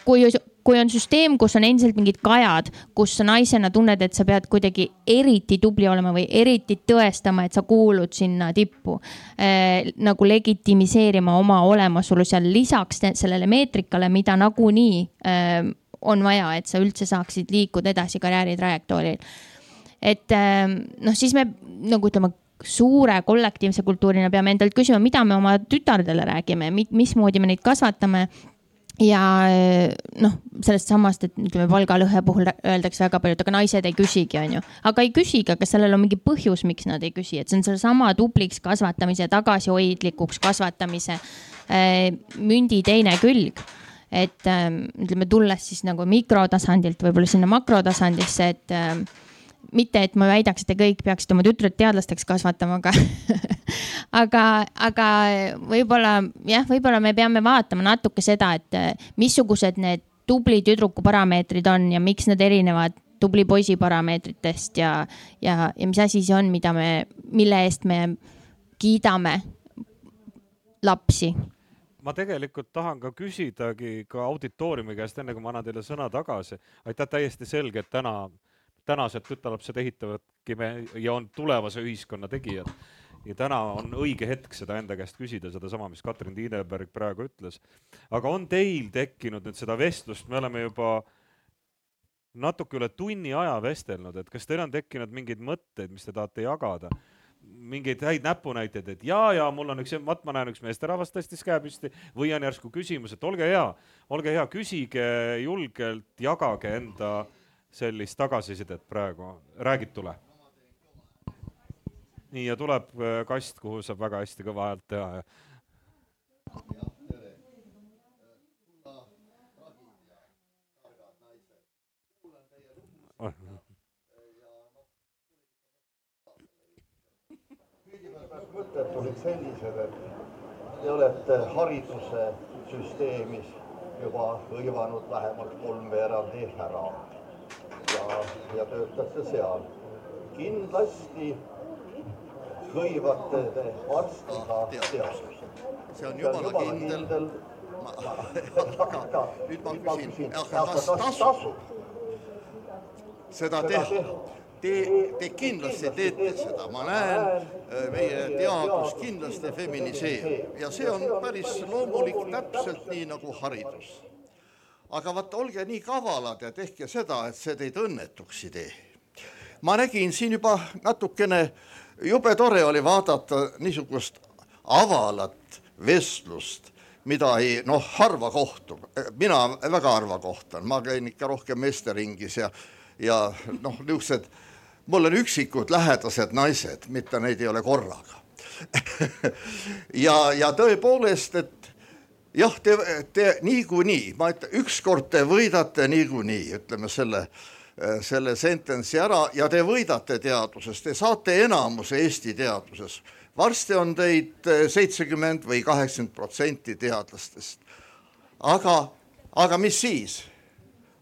kui, kui on süsteem, kus on endiselt mingid kajad, kus sa naisena tunned, et sa pead kuidagi eriti tubli olema või eriti tõestama, et sa kuulud sinna tippu äh,. nagu legitimiseerima oma olemasolu seal lisaks sellele meetrikale, mida nagunii äh, on vaja, et sa üldse saaksid liikuda edasi karjääri trajektooril. et äh, noh, siis me nagu ütleme suure kollektiivse kultuurina peame endalt küsima, mida me oma tütardele räägime, mismoodi me neid kasvatame ja noh, sellest samast, et ütleme palgalõhe puhul öeldakse väga palju, et aga naised ei küsigi, onju. aga ei küsigi, aga sellel on mingi põhjus, miks nad ei küsi, et see on sellesama tubliks kasvatamise, tagasihoidlikuks kasvatamise äh, mündi teine külg. et äh, ütleme, tulles siis nagu mikrotasandilt võib-olla sinna makrotasandisse, et mitte, et ma väidaks, et te kõik peaksite oma tütred teadlasteks kasvatama, aga (laughs) aga, aga võib-olla jah, võib-olla me peame vaatama natuke seda, et eh, missugused need tubli tüdruku parameetrid on ja miks nad erinevad tubli poisi parameetritest ja, ja, ja mis asi see on, mida me, mille eest me kiidame lapsi ma tegelikult tahan ka küsidagi ka auditooriumi käest, enne kui ma annan teile sõna tagasi. aitäh, täiesti selge, et täna tänased tütarlapsed ehitavadki me ja on tulevase ühiskonna tegijad. ja täna on õige hetk seda enda käest küsida, sedasama, mis Katrin Tiineberg praegu ütles. aga on teil tekkinud nüüd seda vestlust, me oleme juba natuke üle tunni aja vestelnud, et kas teil on tekkinud mingeid mõtteid, mis te tahate jagada? mingeid häid näpunäiteid, et ja, ja mul on üks, vaat ma näen, üks meesterahvas tõstis käe püsti või on järsku küsimus, et olge hea, olge hea, küsige julgelt, jagage enda sellist tagasisidet praegu, räägitule? nii ja tuleb äh, kast, kuhu saab väga hästi kõva häält teha ja. mõtted olid sellised, et te olete hariduse süsteemis juba hõivanud vähemalt kolmveerandi ära ja, ja töötate seal. kindlasti hõivate te varsti ka teaduse. see on jumala kindel. (laughs) (laughs) aga nüüd ma küsin, aga kas tasub seda teha? Te, te kindlasti teete seda, ma näen, äh, meie teadus kindlasti feminiseerub. ja see on päris loomulik, täpselt nii nagu haridus. Aga vaata, olge nii kavalad ja tehke seda, et see teid õnnetuks ei tee. ma nägin siin juba natukene, jube tore oli vaadata niisugust avalat vestlust mida ei noh, harva kohtub, mina väga harva kohtan, ma käin ikka rohkem meesteringis ja, ja noh, niisugused mul on üksikud lähedased naised, mitte neid ei ole korraga. (laughs) Ja, ja tõepoolest, et jah, te, te niikuinii, ma ütlen, ükskord te võidate niikuinii, ütleme selle, selle sentence'i ära ja te võidate teaduses, te saate enamuse Eesti teaduses. varsti on teid seitsekümmend või kaheksakümmend protsenti teadlastest. aga, aga mis siis?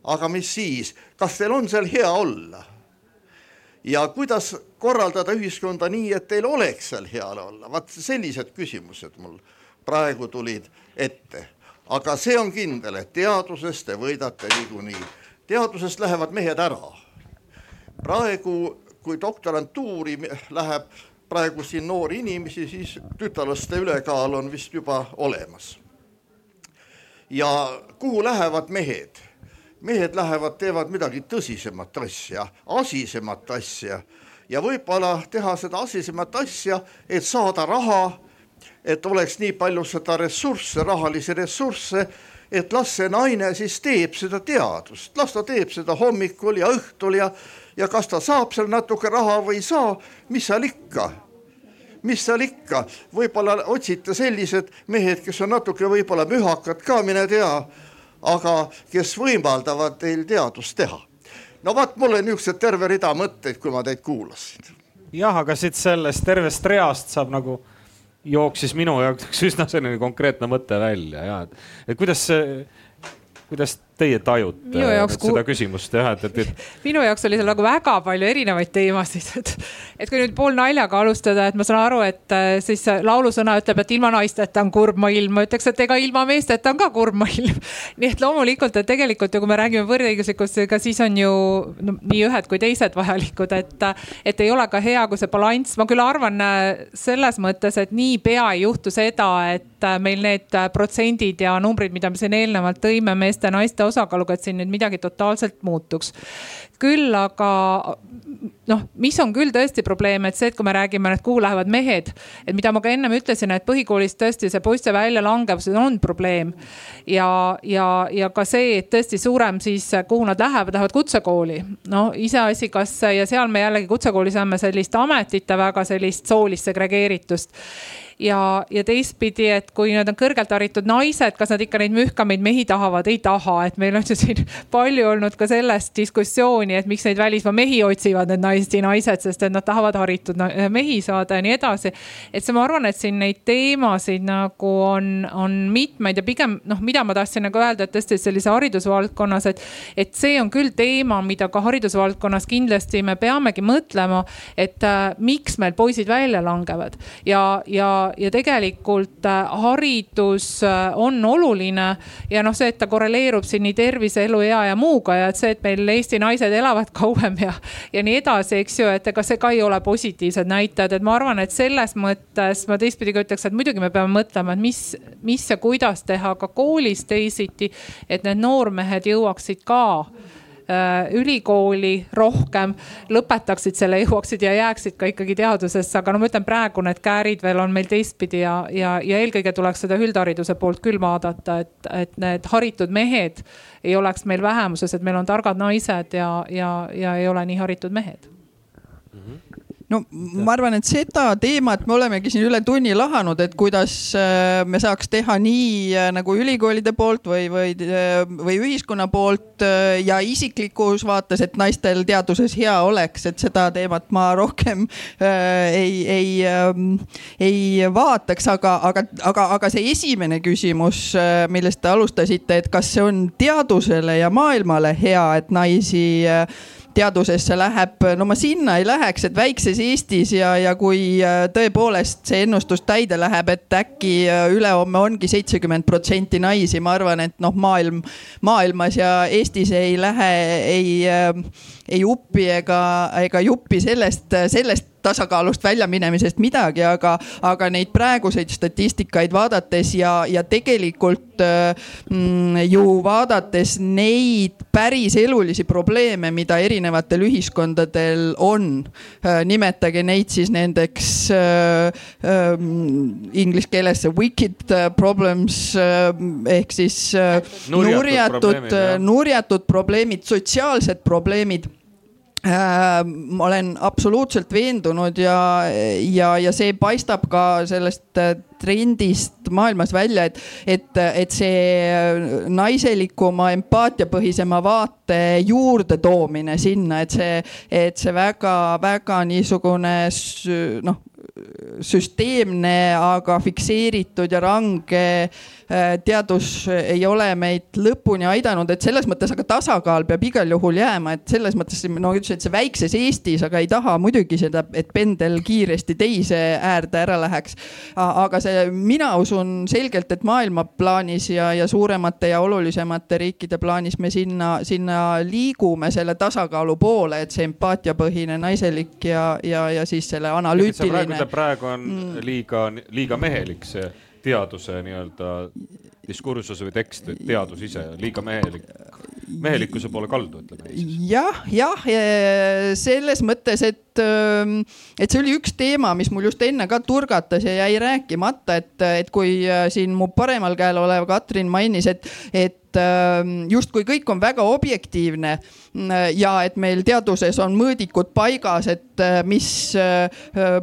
aga mis siis, kas teil on seal hea olla? ja kuidas korraldada ühiskonda nii, et teil oleks seal hea olla, vaat sellised küsimused mul praegu tulid ette. aga see on kindel, et teaduses te võidate niikuinii. teadusest lähevad mehed ära. praegu, kui doktorantuuri läheb praegu siin noori inimesi, siis tütarlaste ülekaal on vist juba olemas. ja kuhu lähevad mehed? mehed lähevad, teevad midagi tõsisemat asja, asisemat asja ja võib-olla teha seda asisemat asja, et saada raha, et oleks nii palju seda ressursse, rahalisi ressursse, et las see naine siis teeb seda teadust, las ta teeb seda hommikul ja õhtul ja, ja kas ta saab seal natuke raha või ei saa, mis seal ikka mis seal ikka, võib-olla otsite sellised mehed, kes on natuke võib-olla mühakad ka, mine tea aga kes võimaldavad teil teadust teha. no vot, mul on niisugused terve rida mõtteid, kui ma teid kuulasin. jah, aga siit sellest tervest reast saab nagu jooksis minu jaoks (laughs) üsna selline konkreetne mõte välja ja et, et kuidas kuidas teie tajute seda küsimust jah, et, et, et. (laughs) minu jaoks oli seal nagu väga palju erinevaid teemasid, et, et kui nüüd poolnaljaga alustada, et ma saan aru, et äh, siis laulusõna ütleb, et ilma naisteta on kurb maailm, ma ütleks, et ega ilma meesteta on ka kurb maailm. (laughs) nii et loomulikult, et tegelikult ju kui me räägime võrdõiguslikkust, ega siis on ju no, nii ühed kui teised vajalikud, et, et ei ole ka hea, kui see balanss, ma küll arvan äh, selles mõttes, et niipea ei juhtu seda, et äh, meil need protsendid ja numbrid, mida me siin eelnevalt tõime meeste-naiste osakaaluga, et siin nüüd midagi totaalselt muutuks. küll aga noh, mis on küll tõesti probleem, et see, et kui me räägime, et kuhu lähevad mehed, et mida ma ka ennem ütlesin, et põhikoolis tõesti see poiste väljalangevus on probleem. ja, ja, ja ka see, et tõesti suurem siis, kuhu nad lähevad, lähevad kutsekooli. no iseasi, kas ja seal me jällegi kutsekoolis näeme sellist ametite väga sellist soolist segregeeritust ja, ja teistpidi, et kui nad on kõrgelt haritud naised, kas nad ikka neid mühkamaid mehi tahavad, ei taha, et meil on ju siin palju olnud ka sellest diskussiooni, et miks neid välismaa mehi otsivad need naised, naised, sest et nad tahavad haritud mehi saada ja nii edasi. et see, ma arvan, et siin neid teemasid nagu on, on mitmeid ja pigem noh, mida ma tahtsin nagu öelda, et tõesti sellise haridusvaldkonnas, et, et see on küll teema, mida ka haridusvaldkonnas kindlasti me peamegi mõtlema, et äh, miks meil poisid välja langevad. Ja, ja ja, tegelikult äh, haridus äh, on oluline ja noh, see, et ta korreleerub siin nii tervise, eluea ja muuga ja et see, et meil Eesti naised elavad (laughs) kauem ja, ja nii edasi, eks ju, et ega see ka ei ole positiivsed näitajad, et ma arvan, et selles mõttes ma teistpidi ka ütleks, et muidugi me peame mõtlema, et mis, mis ja kuidas teha ka koolis teisiti, et need noormehed jõuaksid ka ülikooli rohkem, lõpetaksid selle, (laughs) jõuaksid ja jääksid ka ikkagi teadusesse, aga no ma ütlen, praegu need käärid veel on meil teistpidi ja, ja, ja eelkõige tuleks seda üldhariduse poolt küll vaadata, et, et need haritud mehed ei oleks meil vähemuses, et meil on targad naised ja, ja, ja ei ole nii haritud mehed no ma arvan, et seda teemat me olemegi siin üle tunni lahanud, et kuidas äh, me saaks teha nii äh, nagu ülikoolide poolt või, või, äh, või ühiskonna poolt ja isiklikus vaates, et naistel teaduses hea oleks, et seda teemat ma rohkem äh, ei, ei äh,, ei vaataks, aga, aga, aga, aga see esimene küsimus, millest te alustasite, et kas see on teadusele ja maailmale hea, et naisi äh, teadusesse läheb, no ma sinna ei läheks, et väikses Eestis ja, ja kui äh, tõepoolest see ennustus täide läheb, et äkki äh, ülehomme ongi seitsekümmend protsenti naisi, ma arvan, et noh, maailm, maailmas ja Eestis ei lähe ei, äh, ei uppi ega, ega juppi sellest, sellest tasakaalust väljaminemisest midagi, aga, aga neid praeguseid statistikaid vaadates ja, ja tegelikult mm, ju vaadates neid päris elulisi probleeme, mida erinevatel ühiskondadel on. Äh, nimetage neid siis nendeks äh, äh, inglise keeles wicked problems äh, ehk siis äh, nurjatud, nurjatud probleemid, sotsiaalsed probleemid Äh, ma olen absoluutselt veendunud ja, ja, ja see paistab ka sellest äh, trendist maailmas välja, et, et, et see naiselikuma, empaatiapõhisema vaate juurdetoomine sinna, et see, et see väga-väga niisugune noh süsteemne, aga fikseeritud ja range äh, teadus ei ole meid lõpuni aidanud, et selles mõttes, aga tasakaal peab igal juhul jääma, et selles mõttes no ütlesin, et see väikses Eestis, aga ei taha muidugi seda, et pendel kiiresti teise äärde ära läheks. aga see, mina usun selgelt, et maailma plaanis ja, ja suuremate ja olulisemate riikide plaanis me sinna, sinna liigume selle tasakaalu poole, et see empaatiapõhine naiselik ja, ja, ja siis selle analüütiline praegu on mm. liiga, liiga mehelik see teaduse nii-öelda diskursus või tekst, et teadus ise liiga mehelik, mehelikkuse poole kaldu, ütleme jah, jah, selles mõttes, et, ähm, et see oli üks teema, mis mul just enne ka turgatas ja jäi rääkimata, et, et kui äh, siin mu paremal käel olev Katrin mainis, et, et ähm, justkui kõik on väga objektiivne mm, ja et meil teaduses on mõõdikud paigas, et äh, mis äh,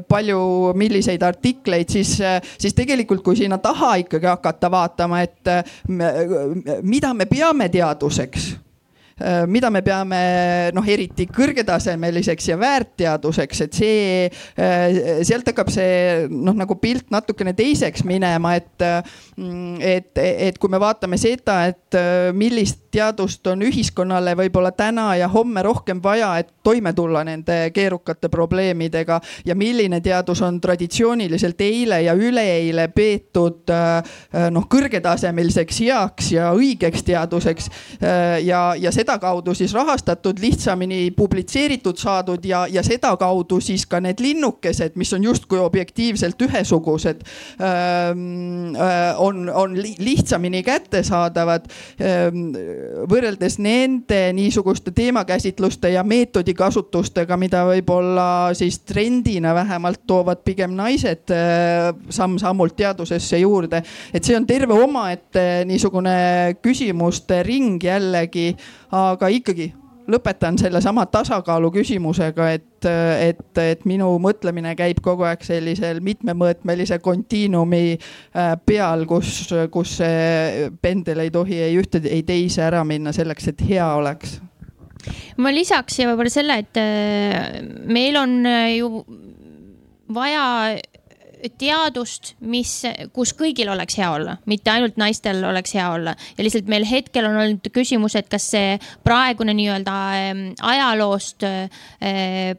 palju, milliseid artikleid, siis, siis tegelikult, kui sinna taha ikkagi hakata vaatama, et et mida me peame teaduseks mida me peame noh, eriti kõrgetasemeliseks ja väärtteaduseks, et see, äh, sealt hakkab see noh, nagu pilt natukene teiseks minema, et, mm, et, et kui me vaatame seda, et äh, millist teadust on ühiskonnale võib-olla täna ja homme rohkem vaja, et toime tulla nende keerukate probleemidega ja milline teadus on traditsiooniliselt eile ja üleeile peetud noh, kõrgetasemeliseks heaks ja õigeks teaduseks ja, ja seda sedakaudu siis rahastatud, lihtsamini publitseeritud saadud ja, ja sedakaudu siis ka need linnukesed, mis on justkui objektiivselt ühesugused, on, on lihtsamini kättesaadavad võrreldes nende niisuguste teemakäsitluste ja meetodikasutustega, mida võib-olla siis trendina vähemalt toovad pigem naised samm-sammult teadusesse juurde. et see on terve omaette niisugune küsimuste ring jällegi aga ikkagi lõpetan sellesama tasakaalu küsimusega, et, et, et minu mõtlemine käib kogu aeg sellisel mitmemõõtmelise kontiinumi äh, peal, kus, kus see pendel ei tohi ei ühte, ei teise ära minna selleks, et hea oleks. ma lisaks võib-olla selle, et äh, meil on äh, ju vaja teadust, mis, kus kõigil oleks hea olla, mitte ainult naistel oleks hea olla ja lihtsalt meil hetkel on olnud küsimus, et kas see praegune nii-öelda ähm, ajaloost äh,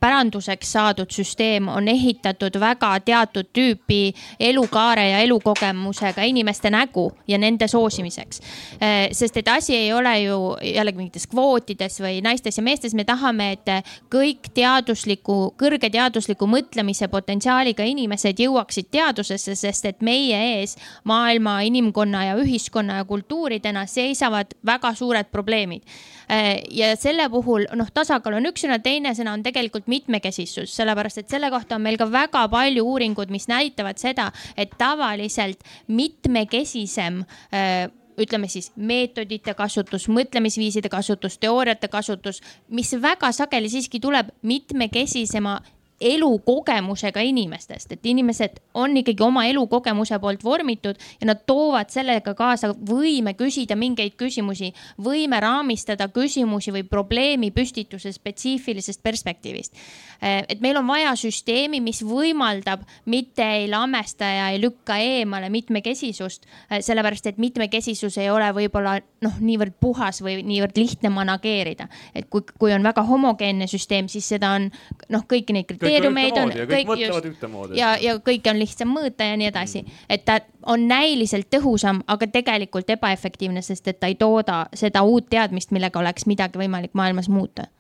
päranduseks saadud süsteem on ehitatud väga teatud tüüpi elukaare ja elukogemusega inimeste nägu ja nende soosimiseks. Äh, sest et asi ei ole ju jällegi mingites kvootides või naistes ja meestes, me tahame, et kõik teadusliku, kõrge teadusliku mõtlemise potentsiaaliga inimesed jõuaks jõuaksid teadusesse, sest et meie ees maailma, inimkonna ja ühiskonna ja kultuuridena seisavad väga suured probleemid. Äh, ja selle puhul noh, tasakaal on üks sõna, teine sõna on tegelikult mitmekesisus, sellepärast et selle kohta on meil ka väga palju uuringud, mis näitavad seda, et tavaliselt mitmekesisem äh, ütleme siis meetodite kasutus, mõtlemisviiside kasutus, teooriate kasutus, mis väga sageli siiski tuleb mitmekesisema elukogemusega inimestest, et inimesed on ikkagi oma elukogemuse poolt vormitud ja nad toovad sellega kaasa võime küsida mingeid küsimusi, võime raamistada küsimusi või probleemi püstituse spetsiifilisest perspektiivist. Eh, et meil on vaja süsteemi, mis võimaldab, mitte ei lamesta ja ei lükka eemale mitmekesisust, eh, sellepärast et mitmekesisus ei ole võib-olla noh, niivõrd puhas või niivõrd lihtne manageerida. et kui, kui on väga homogeenne süsteem, siis seda on noh, kõiki neid kriteeriumeid on. kõik, kõik ühtemoodi. ja, ja kõike on lihtsam mõõta ja nii edasi, et ta on näiliselt tõhusam, aga tegelikult ebaefektiivne, sest et ta ei tooda seda uut teadmist, millega oleks midagi võimalik maailmas muuta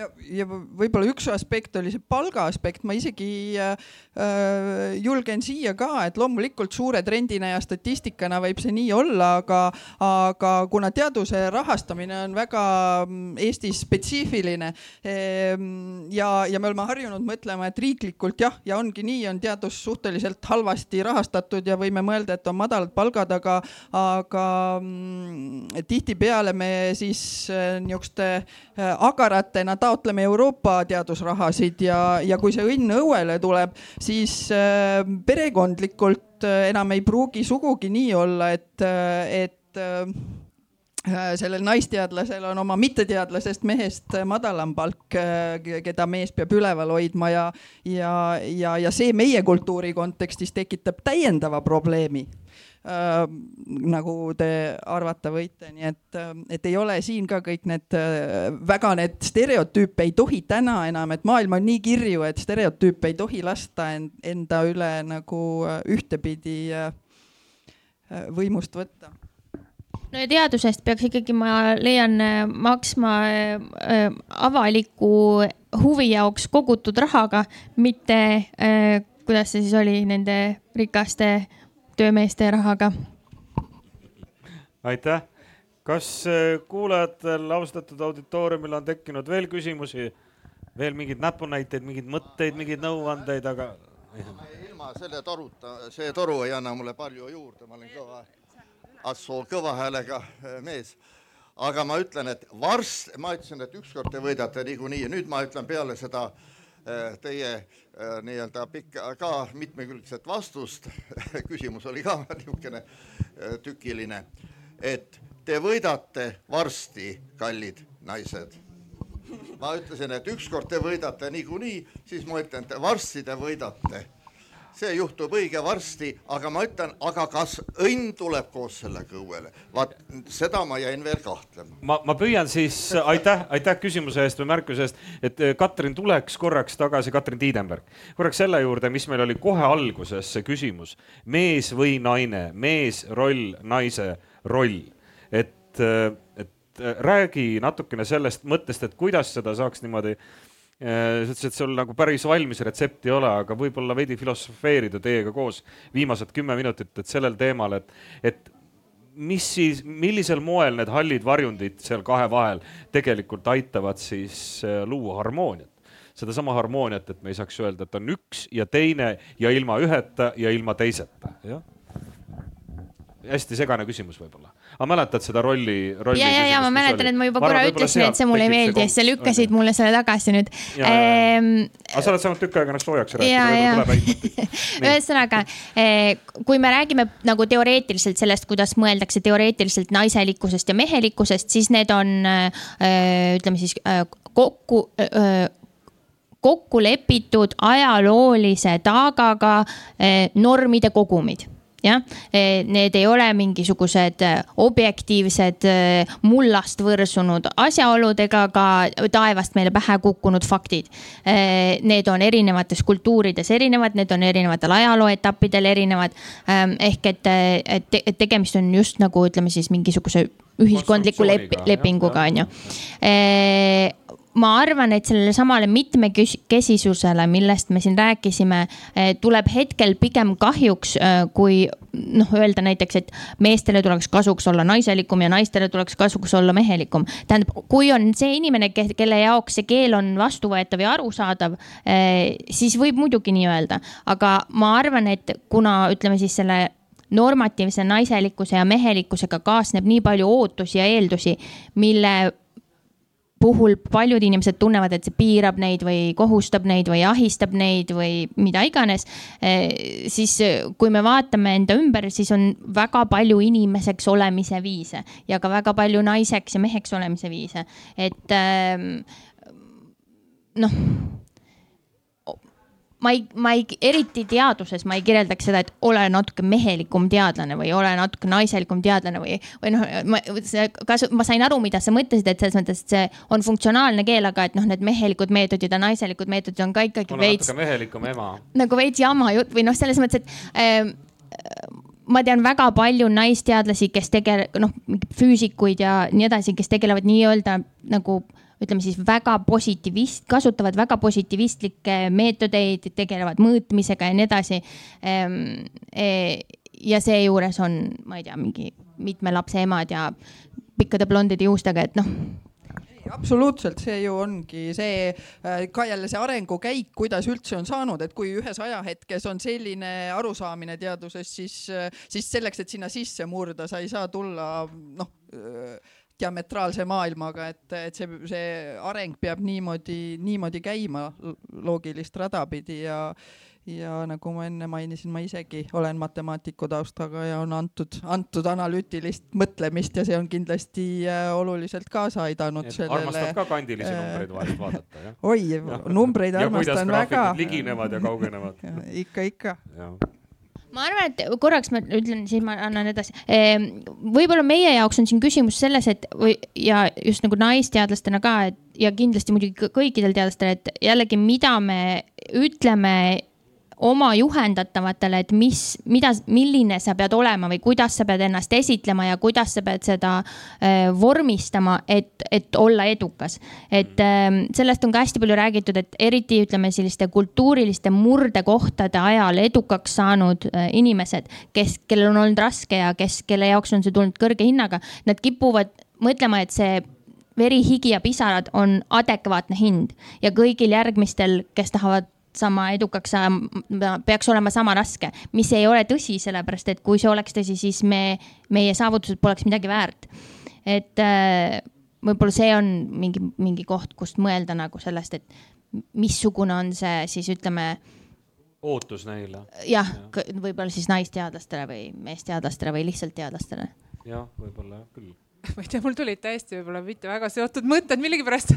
ja, ja võib-olla üks aspekt oli see palga aspekt, ma isegi äh, äh, julgen siia ka, et loomulikult suure trendina ja statistikana võib see nii olla, aga, aga kuna teaduse rahastamine on väga mm, Eestis spetsiifiline ehm, ja, ja me oleme harjunud mõtlema, et riiklikult jah, ja ongi nii, on teadus suhteliselt halvasti rahastatud ja võime mõelda, et on madalad palgad, aga, aga mm, tihtipeale me siis äh, niisuguste äh, agaratena taotleme Euroopa teadusrahasid ja, ja kui see õnn õuele tuleb, siis äh, perekondlikult äh, enam ei pruugi sugugi nii olla, et, äh, et sellel naisteadlasel on oma mitteteadlasest mehest madalam palk, keda mees peab üleval hoidma ja, ja, ja, ja see meie kultuuri kontekstis tekitab täiendava probleemi äh, nagu te arvata võite, nii et, äh, et ei ole siin ka kõik need äh, väga need stereotüüpe ei tohi täna enam, et maailm on nii kirju, et stereotüüpe ei tohi lasta end, enda üle nagu äh, ühtepidi võimust võtta. No ja teadusest peaks ikkagi, ma leian, maksma avaliku huvi jaoks kogutud rahaga, mitte kuidas see siis oli, nende rikaste töömeeste rahaga. aitäh. kas äh, kuulajatel, austatud auditooriumil on tekkinud veel küsimusi, veel mingeid näpunäiteid, mingeid mõtteid, mingeid nõuandeid, aga? ilma selle toruta, see toru ei anna mulle palju juurde, ma olen kõva Assoo kõva häälega äh, mees. aga ma ütlen, et varsti, ma ütlesin, et ükskord te võidate niikuinii ja nüüd ma ütlen peale seda äh, teie äh, nii-öelda pikka ka mitmekülgset vastust. (laughs) Küsimus oli ka niisugune tükiline, et te võidate varsti, kallid naised. ma ütlesin, et ükskord te võidate niikuinii, siis ma ütlen, et varsti te võidate see juhtub õige varsti, aga ma ütlen, aga kas õnn tuleb koos sellega õuele, vaat seda ma jäin veel kahtlema. ma, ma püüan siis, aitäh, aitäh küsimuse eest või märkuse eest, et eh, Katrin tuleks korraks tagasi, Katrin Tiidenberg, korraks selle juurde, mis meil oli kohe alguses see küsimus, mees või naine, mees roll, naise roll, et, eh, et eh, räägi natukene sellest mõttest, et kuidas seda saaks niimoodi sa ütlesid, et sul nagu päris valmis retsepti ei ole, aga võib-olla veidi filosofeerida teiega koos viimased kümme minutit, et sellel teemal, et, et mis siis, millisel moel need hallid varjundid seal kahe vahel tegelikult aitavad siis äh, luua harmooniat? sedasama harmooniat, et me ei saaks öelda, et on üks ja teine ja ilma üheta ja ilma teiseta, jah hästi segane küsimus võib-olla. Aga mäletad seda rolli, rolli? ja, ja, ja ma mäletan, et ma juba korra ütlesin, et see mulle ei meeldi sa lükkasid mulle selle tagasi nüüd. Ehm, aga sa oled saanud tükk aega ennast soojaks rääkida. (laughs) ühesõnaga, eh, kui me räägime nagu teoreetiliselt sellest, kuidas mõeldakse teoreetiliselt naiselikkusest ja mehelikkusest, siis need on eh, ütleme siis eh, kokku kokku lepitud ajaloolise taagaga normide kogumid jah, e, need ei ole mingisugused e, objektiivsed e, mullast võrsunud asjaolud ega ka taevast meile pähe kukkunud faktid. Need on erinevates kultuurides erinevad, need on erinevatel ajalooetappidel erinevad. ehk et, et tegemist on just nagu ütleme siis mingisuguse ühiskondliku lep lepinguga on ju ma arvan, et sellele samale mitmekesisusele, millest me siin rääkisime, eh, tuleb hetkel pigem kahjuks, eh, kui noh, öelda näiteks, et meestele tuleks kasuks olla naiselikum ja naistele tuleks kasuks olla mehelikum. tähendab, kui on see inimene, kelle jaoks see keel on vastuvõetav ja arusaadav, eh, siis võib muidugi nii öelda, aga ma arvan, et kuna ütleme siis selle normatiivse naiselikkuse ja mehelikkusega kaasneb nii palju ootusi ja eeldusi, mille puhul paljud inimesed tunnevad, et see piirab neid või kohustab neid või ahistab neid või mida iganes. siis kui me vaatame enda ümber, siis on väga palju inimeseks olemise viise ja ka väga palju naiseks ja meheks olemise viise, et ähm, noh ma ei, ma ei, eriti teaduses ma ei kirjeldaks seda, et ole natuke mehelikum teadlane või ole natuke naiselikum teadlane või, või noh, ma, kas ma sain aru, mida sa mõtlesid, et selles mõttes, et see on funktsionaalne keel, aga et noh, need mehelikud meetodid ja naiselikud meetodid on ka ikkagi on veits. mehelikum ema. nagu veits jama jutt või noh, selles mõttes, et äh, ma tean väga palju naisteadlasi, kes tegele-, noh, füüsikuid ja nii edasi, kes tegelevad nii-öelda nagu ütleme siis väga positiivist, kasutavad väga positiivistlikke meetodeid, tegelevad mõõtmisega ja nii edasi. Ehm, e, ja seejuures on, ma ei tea, mingi mitme lapse emad ja pikkade blondide juustega, et noh absoluutselt, see ju ongi see äh, ka jälle see arengukäik, kuidas üldse on saanud, et kui ühes ajahetkes on selline arusaamine teaduses, siis, äh, siis selleks, et sinna sisse murda, sa ei saa tulla noh äh, diametraalse maailmaga, et, et see, see areng peab niimoodi, niimoodi käima loogilist rada pidi ja ja nagu ma enne mainisin, ma isegi olen matemaatiku taustaga ja on antud, antud analüütilist mõtlemist ja see on kindlasti äh, oluliselt kaasa aidanud sellele. armastad ka kandilisi äh, numbreid vahest vaadata, jah? (laughs) oi, numbreid armastan väga. liginevad ja kaugenevad. (laughs) ikka, ikka ma arvan, et korraks ma ütlen, siis ma annan edasi. Ehm, võib-olla meie jaoks on siin küsimus selles, et või ja just nagu naisteadlastena ka, et ja kindlasti muidugi kõikidel teadlastel, et jällegi, mida me ütleme oma juhendatavatele, et mis, mida, milline sa pead olema või kuidas sa pead ennast esitlema ja kuidas sa pead seda äh, vormistama, et, et olla edukas. et äh, sellest on ka hästi palju räägitud, et eriti ütleme selliste kultuuriliste murdekohtade ajal edukaks saanud äh, inimesed, kes, kellel on olnud raske ja kes, kelle jaoks on see tulnud kõrge hinnaga, nad kipuvad mõtlema, et see veri, higi ja pisarad on adekvaatne hind ja kõigil järgmistel, kes tahavad sama edukaks saama, peaks olema sama raske, mis ei ole tõsi, sellepärast et kui see oleks tõsi, siis me, meie saavutused poleks midagi väärt. et äh, võib-olla see on mingi, mingi koht, kust mõelda nagu sellest, et missugune on see siis ütleme. ootus neile. jah ja., võib-olla siis naisteadlastele või meesteadlastele või lihtsalt teadlastele. jah, võib-olla jah küll (laughs) ma ei tea, mul tulid täiesti võib-olla mitte väga seotud mõtted millegipärast.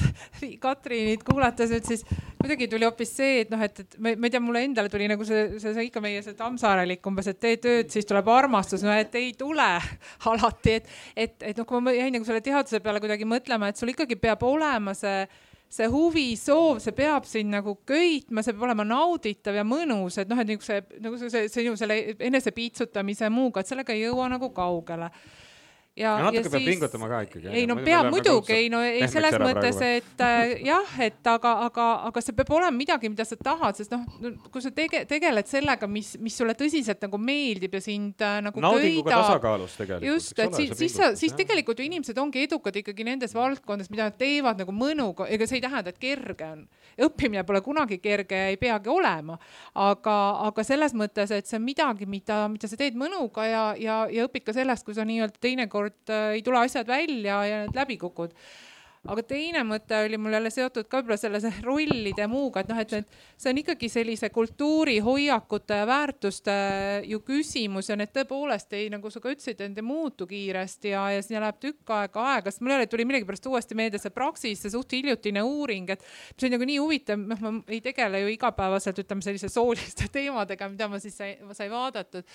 (laughs) Katrinit kuulates nüüd siis kuidagi tuli hoopis see, et noh, et, et ma, ma ei tea, mulle endale tuli nagu see, see, see ikka meie see tammsaarelik umbes, et tee tööd, siis tuleb armastus, no et ei tule (laughs) alati, et, et, et noh, kui ma jäin nagu selle teaduse peale kuidagi mõtlema, et sul ikkagi peab olema see see huvi, soov, see peab sind nagu köitma, see peab olema nauditav ja mõnus, et noh, et see, nagu see, see, see ju selle enesepiitsutamise ja muuga, et sellega ei jõua nagu kaugele ja, ja natuke ja peab siis... pingutama ka ikkagi. ei no peab muidugi, ei no ei selles mõttes, et äh, (laughs) jah, et aga, aga, aga see peab olema midagi, mida sa tahad, sest noh, kui sa tege, tegeled sellega, mis, mis sulle tõsiselt nagu meeldib ja sind äh, nagu naudinguga tasakaalus tegelikult. just, et siis, siis sa, siis tegelikult ju inimesed ongi edukad ikkagi nendes valdkondades, mida nad teevad nagu mõnuga, ega see ei tähenda, et kerge on. õppimine pole kunagi kerge ja ei peagi olema, aga, aga selles mõttes, et see on midagi, mida, mida sa teed mõnuga ja, ja, ja õpid ka sellest, kui sa nii-öelda teinekord teinekord äh, ei tule asjad välja ja need läbi kukud. Aga teine mõte oli mul jälle seotud ka võib-olla selle rollide muuga, et noh, et need, see on ikkagi sellise kultuuri, hoiakute ja väärtuste ju küsimus ja need tõepoolest ei, nagu sa ka ütlesid, need ei muutu kiiresti ja, ja sinna läheb tükk aega aega, sest mul jälle tuli millegipärast uuesti meelde see Praxis, see suht hiljutine uuring, et see on nagu nii huvitav, noh, ma ei tegele ju igapäevaselt, ütleme sellise sooliste (laughs) teemadega, mida ma siis sai, sai vaadatud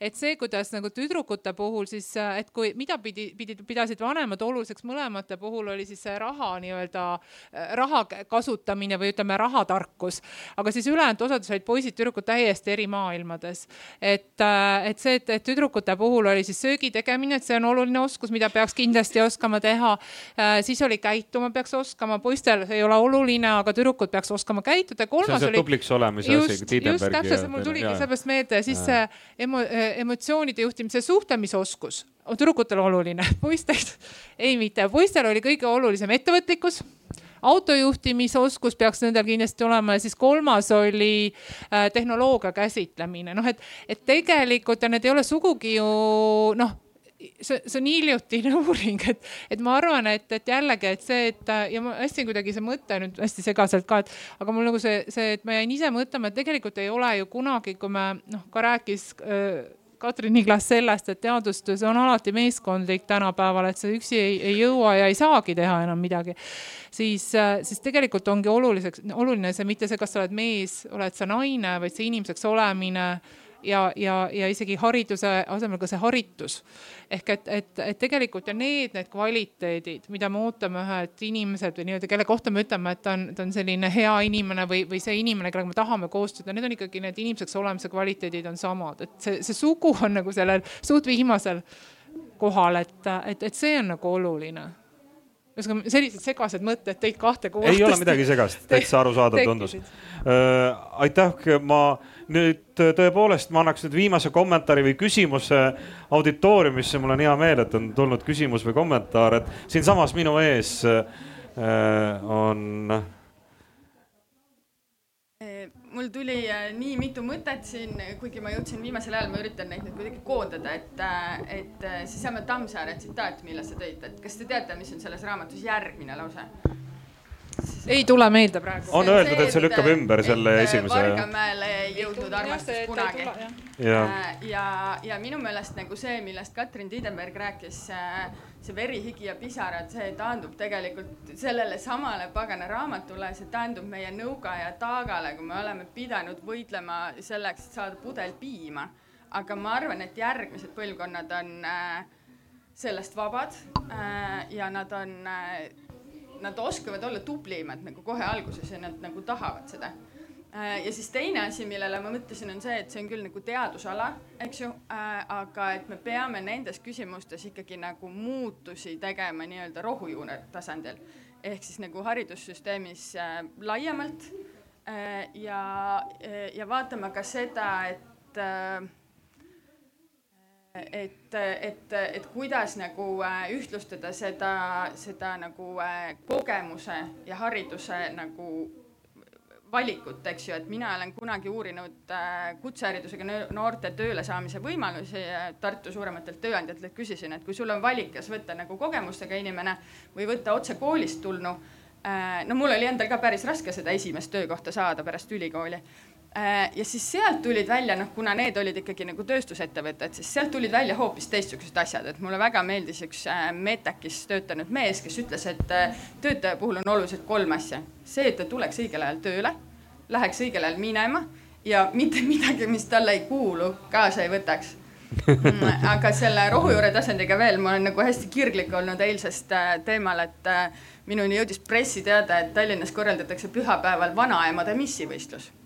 et see, kuidas nagu tüdrukute puhul siis, et kui, mida pidi, pidid, pidasid vanemad oluliseks mõlemate puhul oli siis see raha nii-öelda, raha kasutamine või ütleme, rahatarkus. aga siis ülejäänud osad said poisid-tüdrukud täiesti eri maailmades. et, et see, et, et tüdrukute puhul oli siis söögi tegemine, et see on oluline oskus, mida peaks kindlasti oskama teha. siis oli käituma peaks oskama, poistel ei ole oluline, aga tüdrukud peaks oskama käituda. kolmas oli. tubliks olemise asi. just, just täpselt, see mul tuligi sellepärast meelde, siis see emo, emotsioonide juhtimise suhtlemisoskus on tüdrukutel oluline, (laughs) poistel ei mitte, poistel oli kõige olulisem ettevõtlikkus. Autojuhtimisoskus peaks nendel kindlasti olema ja siis kolmas oli äh, tehnoloogia käsitlemine, noh et, et tegelikult ja need ei ole sugugi ju noh see, see on hiljutine (laughs) uuring, et, et ma arvan, et, et jällegi, et see, et ja ma hästi kuidagi see mõte nüüd hästi segaselt ka, et aga mul nagu see, see, et ma jäin ise mõtlema, et tegelikult ei ole ju kunagi, kui me noh, ka rääkis äh, Katrin Iglas sellest, et teadustöös on alati meeskondlik tänapäeval, et sa üksi ei, ei jõua ja ei saagi teha enam midagi. siis, äh, siis tegelikult ongi oluliseks, oluline see mitte see, kas sa oled mees, oled sa naine, vaid see inimeseks olemine ja, ja, ja isegi hariduse asemel ka see haritus. ehk et, et, et tegelikult ja need, need kvaliteedid, mida me ootame ühelt inimeselt või nii-öelda, kelle kohta me ütleme, et ta on, ta on selline hea inimene või, või see inimene, kellega me tahame koostööd, need on ikkagi need inimeseks olemise kvaliteedid on samad, et see, see sugu on nagu sellel suht viimasel kohal, et, et, et see on nagu oluline ühesõnaga sellised segased mõtted teid kahte kuulata. ei ole midagi segast, (laughs) täitsa arusaadav tundus äh,. aitäh, ma nüüd tõepoolest ma annaks nüüd viimase kommentaari või küsimuse auditooriumisse, mul on hea meel, et on tulnud küsimus või kommentaar, et siinsamas minu ees äh, on mul tuli äh, nii mitu mõtet siin, kuigi ma jõudsin viimasel ajal, ma üritan neid nüüd kuidagi koondada, et, äh, et äh, seesama Tammsaare tsitaat, mille sa tõid, et kas te teate, mis on selles raamatus järgmine lause? ei tule meelde praegu. on öeldud, et see lükkab ümber selle esimese. Vargamäele ei jõudnud armastus kunagi. ja, ja, ja minu meelest nagu see, millest Katrin Tiidenberg rääkis, see veri, higi ja pisarad, see taandub tegelikult sellele samale pagana raamatule, see taandub meie nõuga ja taagale, kui me oleme pidanud võitlema selleks, et saada pudel piima. aga ma arvan, et järgmised põlvkonnad on äh, sellest vabad äh, ja nad on äh, nad oskavad olla tublimad nagu kohe alguses ja nad nagu tahavad seda. Äh, ja siis teine asi, millele ma mõtlesin, on see, et see on küll nagu teadusala, eks ju, äh, aga et me peame nendes küsimustes ikkagi nagu muutusi tegema nii-öelda rohujuure tasandil. Ehk siis nagu haridussüsteemis äh, laiemalt ja, ja vaatama ka seda, et et, et, et kuidas nagu äh, ühtlustada seda, seda nagu äh, kogemuse ja hariduse nagu valikut, eks ju, et mina olen kunagi uurinud äh, kutseharidusega noorte tööle saamise võimalusi Tartu suurematelt tööandjatelt, küsisin, et kui sul on valik, kas võtta nagu kogemustega inimene või võtta otse koolist tulnu. no mul oli endal ka päris raske seda esimest töökohta saada pärast ülikooli Äh, ja siis sealt tulid välja, noh, kuna need olid ikkagi nagu tööstusettevõtted, siis sealt tulid välja hoopis teistsugused asjad, et mulle väga meeldis üks äh, Metakis töötanud mees, kes ütles, et äh, töötaja puhul on oluliselt kolm asja. see, et ta tuleks õigel ajal tööle, läheks õigel ajal minema ja mitte (laughs) midagi, mis talle ei kuulu, kaasa ei võtaks. Mm, (laughs) aga selle rohujuure tasandiga veel, ma olen nagu hästi kirglik olnud eilsest teemal, et minuni jõudis pressiteade, et Tallinnas korraldatakse pühapäeval vanaemade missivõistlus. Äh,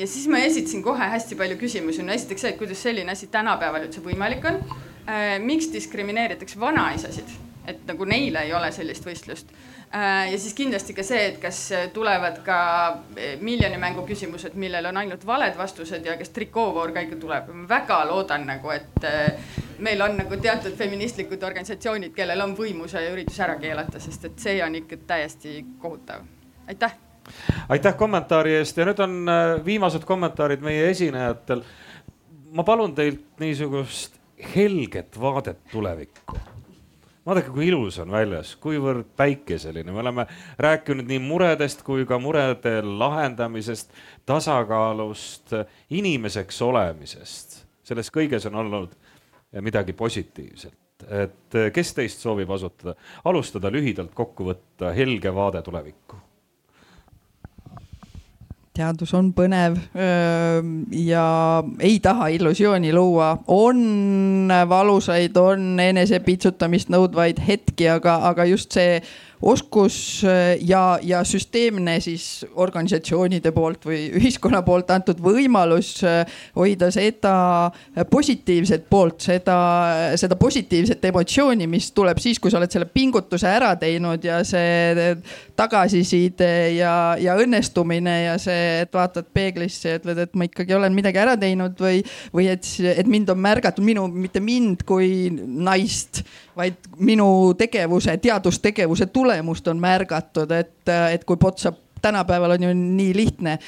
ja siis ma esitasin kohe hästi palju küsimusi, no esiteks see, et kuidas selline asi tänapäeval üldse võimalik on. Äh, miks diskrimineeritakse vanaisasid, et nagu neile ei ole sellist võistlust. Äh, ja siis kindlasti ka see, et kas tulevad ka miljonimängu küsimused, millel on ainult valed vastused ja kas trikoovoor ka ikka tuleb. ma väga loodan nagu, et meil on nagu teatud feministlikud organisatsioonid, kellel on võimu see üritus ära keelata, sest et see on ikka täiesti kohutav. aitäh aitäh kommentaari eest ja nüüd on äh, viimased kommentaarid meie esinejatel. ma palun teilt niisugust helget vaadet tulevikku. vaadake, kui ilus on väljas, kuivõrd päikeseline, me oleme rääkinud nii muredest kui ka murede lahendamisest, tasakaalust, inimeseks olemisest. selles kõiges on olnud midagi positiivset et kes teist soovib asutada, alustada lühidalt kokku võtta helge vaade tulevikku teadus on põnev ja ei taha illusiooni luua, on valusaid, on enesepitsutamist nõudvaid hetki, aga, aga just see oskus äh, ja, ja süsteemne siis organisatsioonide poolt või (laughs) ühiskonna poolt antud võimalus äh, hoida seda positiivset poolt, seda, seda positiivset emotsiooni, mis tuleb siis, kui sa oled selle pingutuse ära teinud ja see tagasiside ja, ja õnnestumine ja see, et vaatad peeglisse ja ütled, et ma ikkagi olen midagi ära teinud või, või et, et mind on märgatud, minu, mitte mind kui naist vaid minu tegevuse, teadustegevuse tulemust on märgatud, et, et kui Potsap tänapäeval on ju nii lihtne.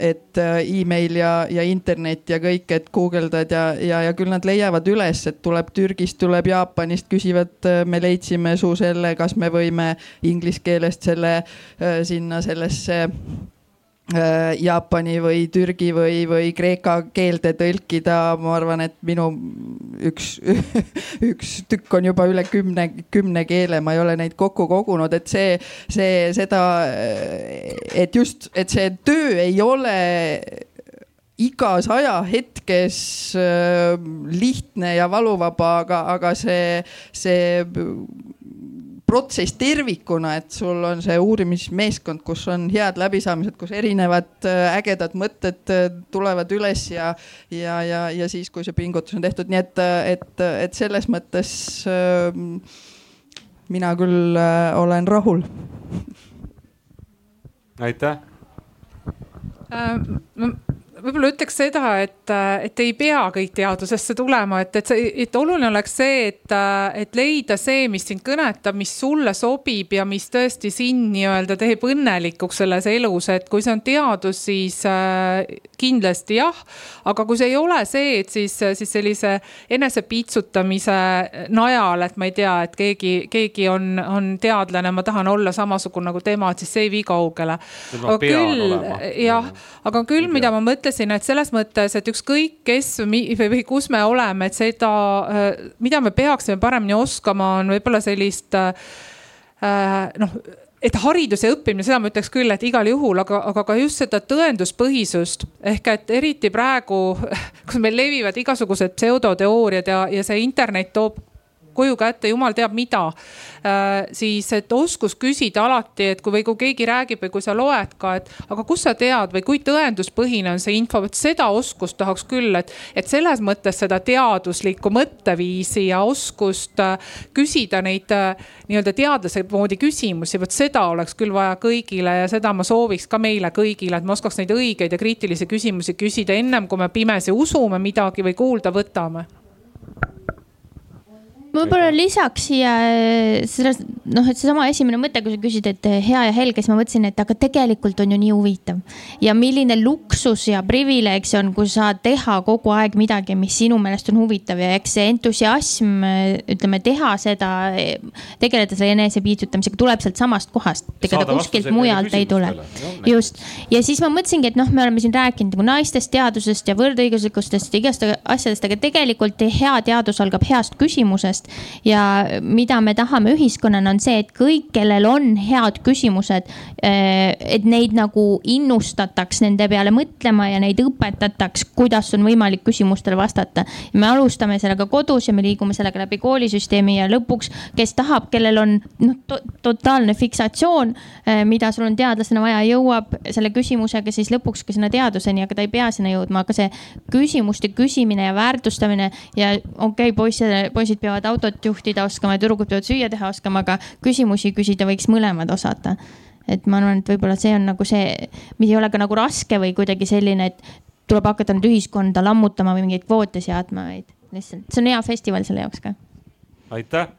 et email ja, ja internet ja kõik, et guugeldad ja, ja, ja küll nad leiavad üles, et tuleb Türgist, tuleb Jaapanist, küsivad, me leidsime su selle, kas me võime inglise keelest selle sinna sellesse Äh, Jaapani või Türgi või, või Kreeka keelde tõlkida, ma arvan, et minu üks, (laughs) üks tükk on juba üle kümne, kümne keele, ma ei ole neid kokku kogunud, et see, see, seda, et just, et see töö ei ole igas ajahetkes äh, lihtne ja valuvaba, aga, aga see, see protsess tervikuna, et sul on see uurimismeeskond, kus on head läbisaamised, kus erinevad äh, ägedad mõtted äh, tulevad üles ja, ja, ja, ja siis, kui see pingutus on tehtud, nii et, äh, et, et selles mõttes äh, mina küll äh, olen rahul. aitäh äh, võib-olla ütleks seda, et, et ei pea kõik teadusesse tulema, et, et see, et oluline oleks see, et, et leida see, mis sind kõnetab, mis sulle sobib ja mis tõesti sind nii-öelda teeb õnnelikuks selles elus, et kui see on teadus, siis äh, kindlasti jah. aga kui see ei ole see, et siis, siis sellise enesepiitsutamise najal, et ma ei tea, et keegi, keegi on, on teadlane, ma tahan olla samasugune nagu tema, et siis see ei vii kaugele. aga küll, jah, aga küll, mida ma mõtlen ütlesin, et selles mõttes, et ükskõik kes või, või kus me oleme, et seda, äh, mida me peaksime paremini oskama, on võib-olla sellist äh, noh et haridus ja õppimine, seda ma ütleks küll, et igal juhul, aga, aga ka just seda tõenduspõhisust. Ehk et eriti praegu, (laughs) kus meil levivad igasugused pseudoteooriad ja, ja see internet toob koju kätte, jumal teab mida. Äh, siis, et oskus küsida alati, et kui või kui keegi räägib või kui sa loed ka, et aga kust sa tead või kui tõenduspõhine on see info, vot seda oskust tahaks küll, et, et selles mõttes seda teaduslikku mõtteviisi ja oskust äh, küsida neid äh, nii-öelda teadlase moodi küsimusi, vot seda oleks küll vaja kõigile ja seda ma sooviks ka meile kõigile, et me oskaks neid õigeid ja kriitilisi küsimusi küsida ennem kui me pimesi usume midagi või kuulda võtame ma võib-olla lisaks siia äh, selles, noh, et seesama esimene mõte, kui sa küsid, et äh, hea ja helge, siis ma mõtlesin, et aga tegelikult on ju nii huvitav. ja milline luksus ja privileeg see on, kui saad teha kogu aeg midagi, mis sinu meelest on huvitav ja eks see entusiasm, äh, ütleme, teha seda, tegeleda selle enesepiitsutamisega tuleb sealt samast kohast. ega ta kuskilt mujalt ei tule. just, ja siis ma mõtlesingi, et noh, me oleme siin rääkinud nagu naistest, teadusest ja võrdõiguslikkustest ja igast asjadest, aga tegelikult hea teadus algab heast küsimusest teadmist. ja mida me tahame ühiskonnana, on see, et kõik, kellel on head küsimused, eh, et neid nagu innustataks nende peale mõtlema ja neid õpetataks, kuidas on võimalik küsimustele vastata. me alustame sellega kodus ja me liigume sellega läbi koolisüsteemi ja lõpuks, kes tahab, kellel on noh to, totaalne fiksatsioon, eh, mida sul on teadlasena vaja, jõuab selle küsimusega siis lõpuks ka sinna teaduseni, aga ta ei pea sinna jõudma, aga see küsimuste küsimine ja väärtustamine ja okei okay,, poisid, poisid peavad autot juhtida oskama ja tüdrukud peavad süüa teha oskama, aga küsimusi küsida võiks mõlemad osata. et ma arvan, et võib-olla see on nagu see, mis ei ole ka nagu raske või kuidagi selline, et tuleb hakata nüüd ühiskonda lammutama või mingeid kvoote seadma, vaid lihtsalt see on hea festival selle jaoks ka. aitäh,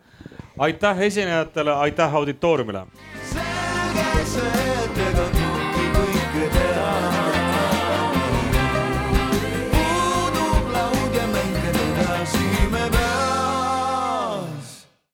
aitäh esinejatele, aitäh auditooriumile. selge see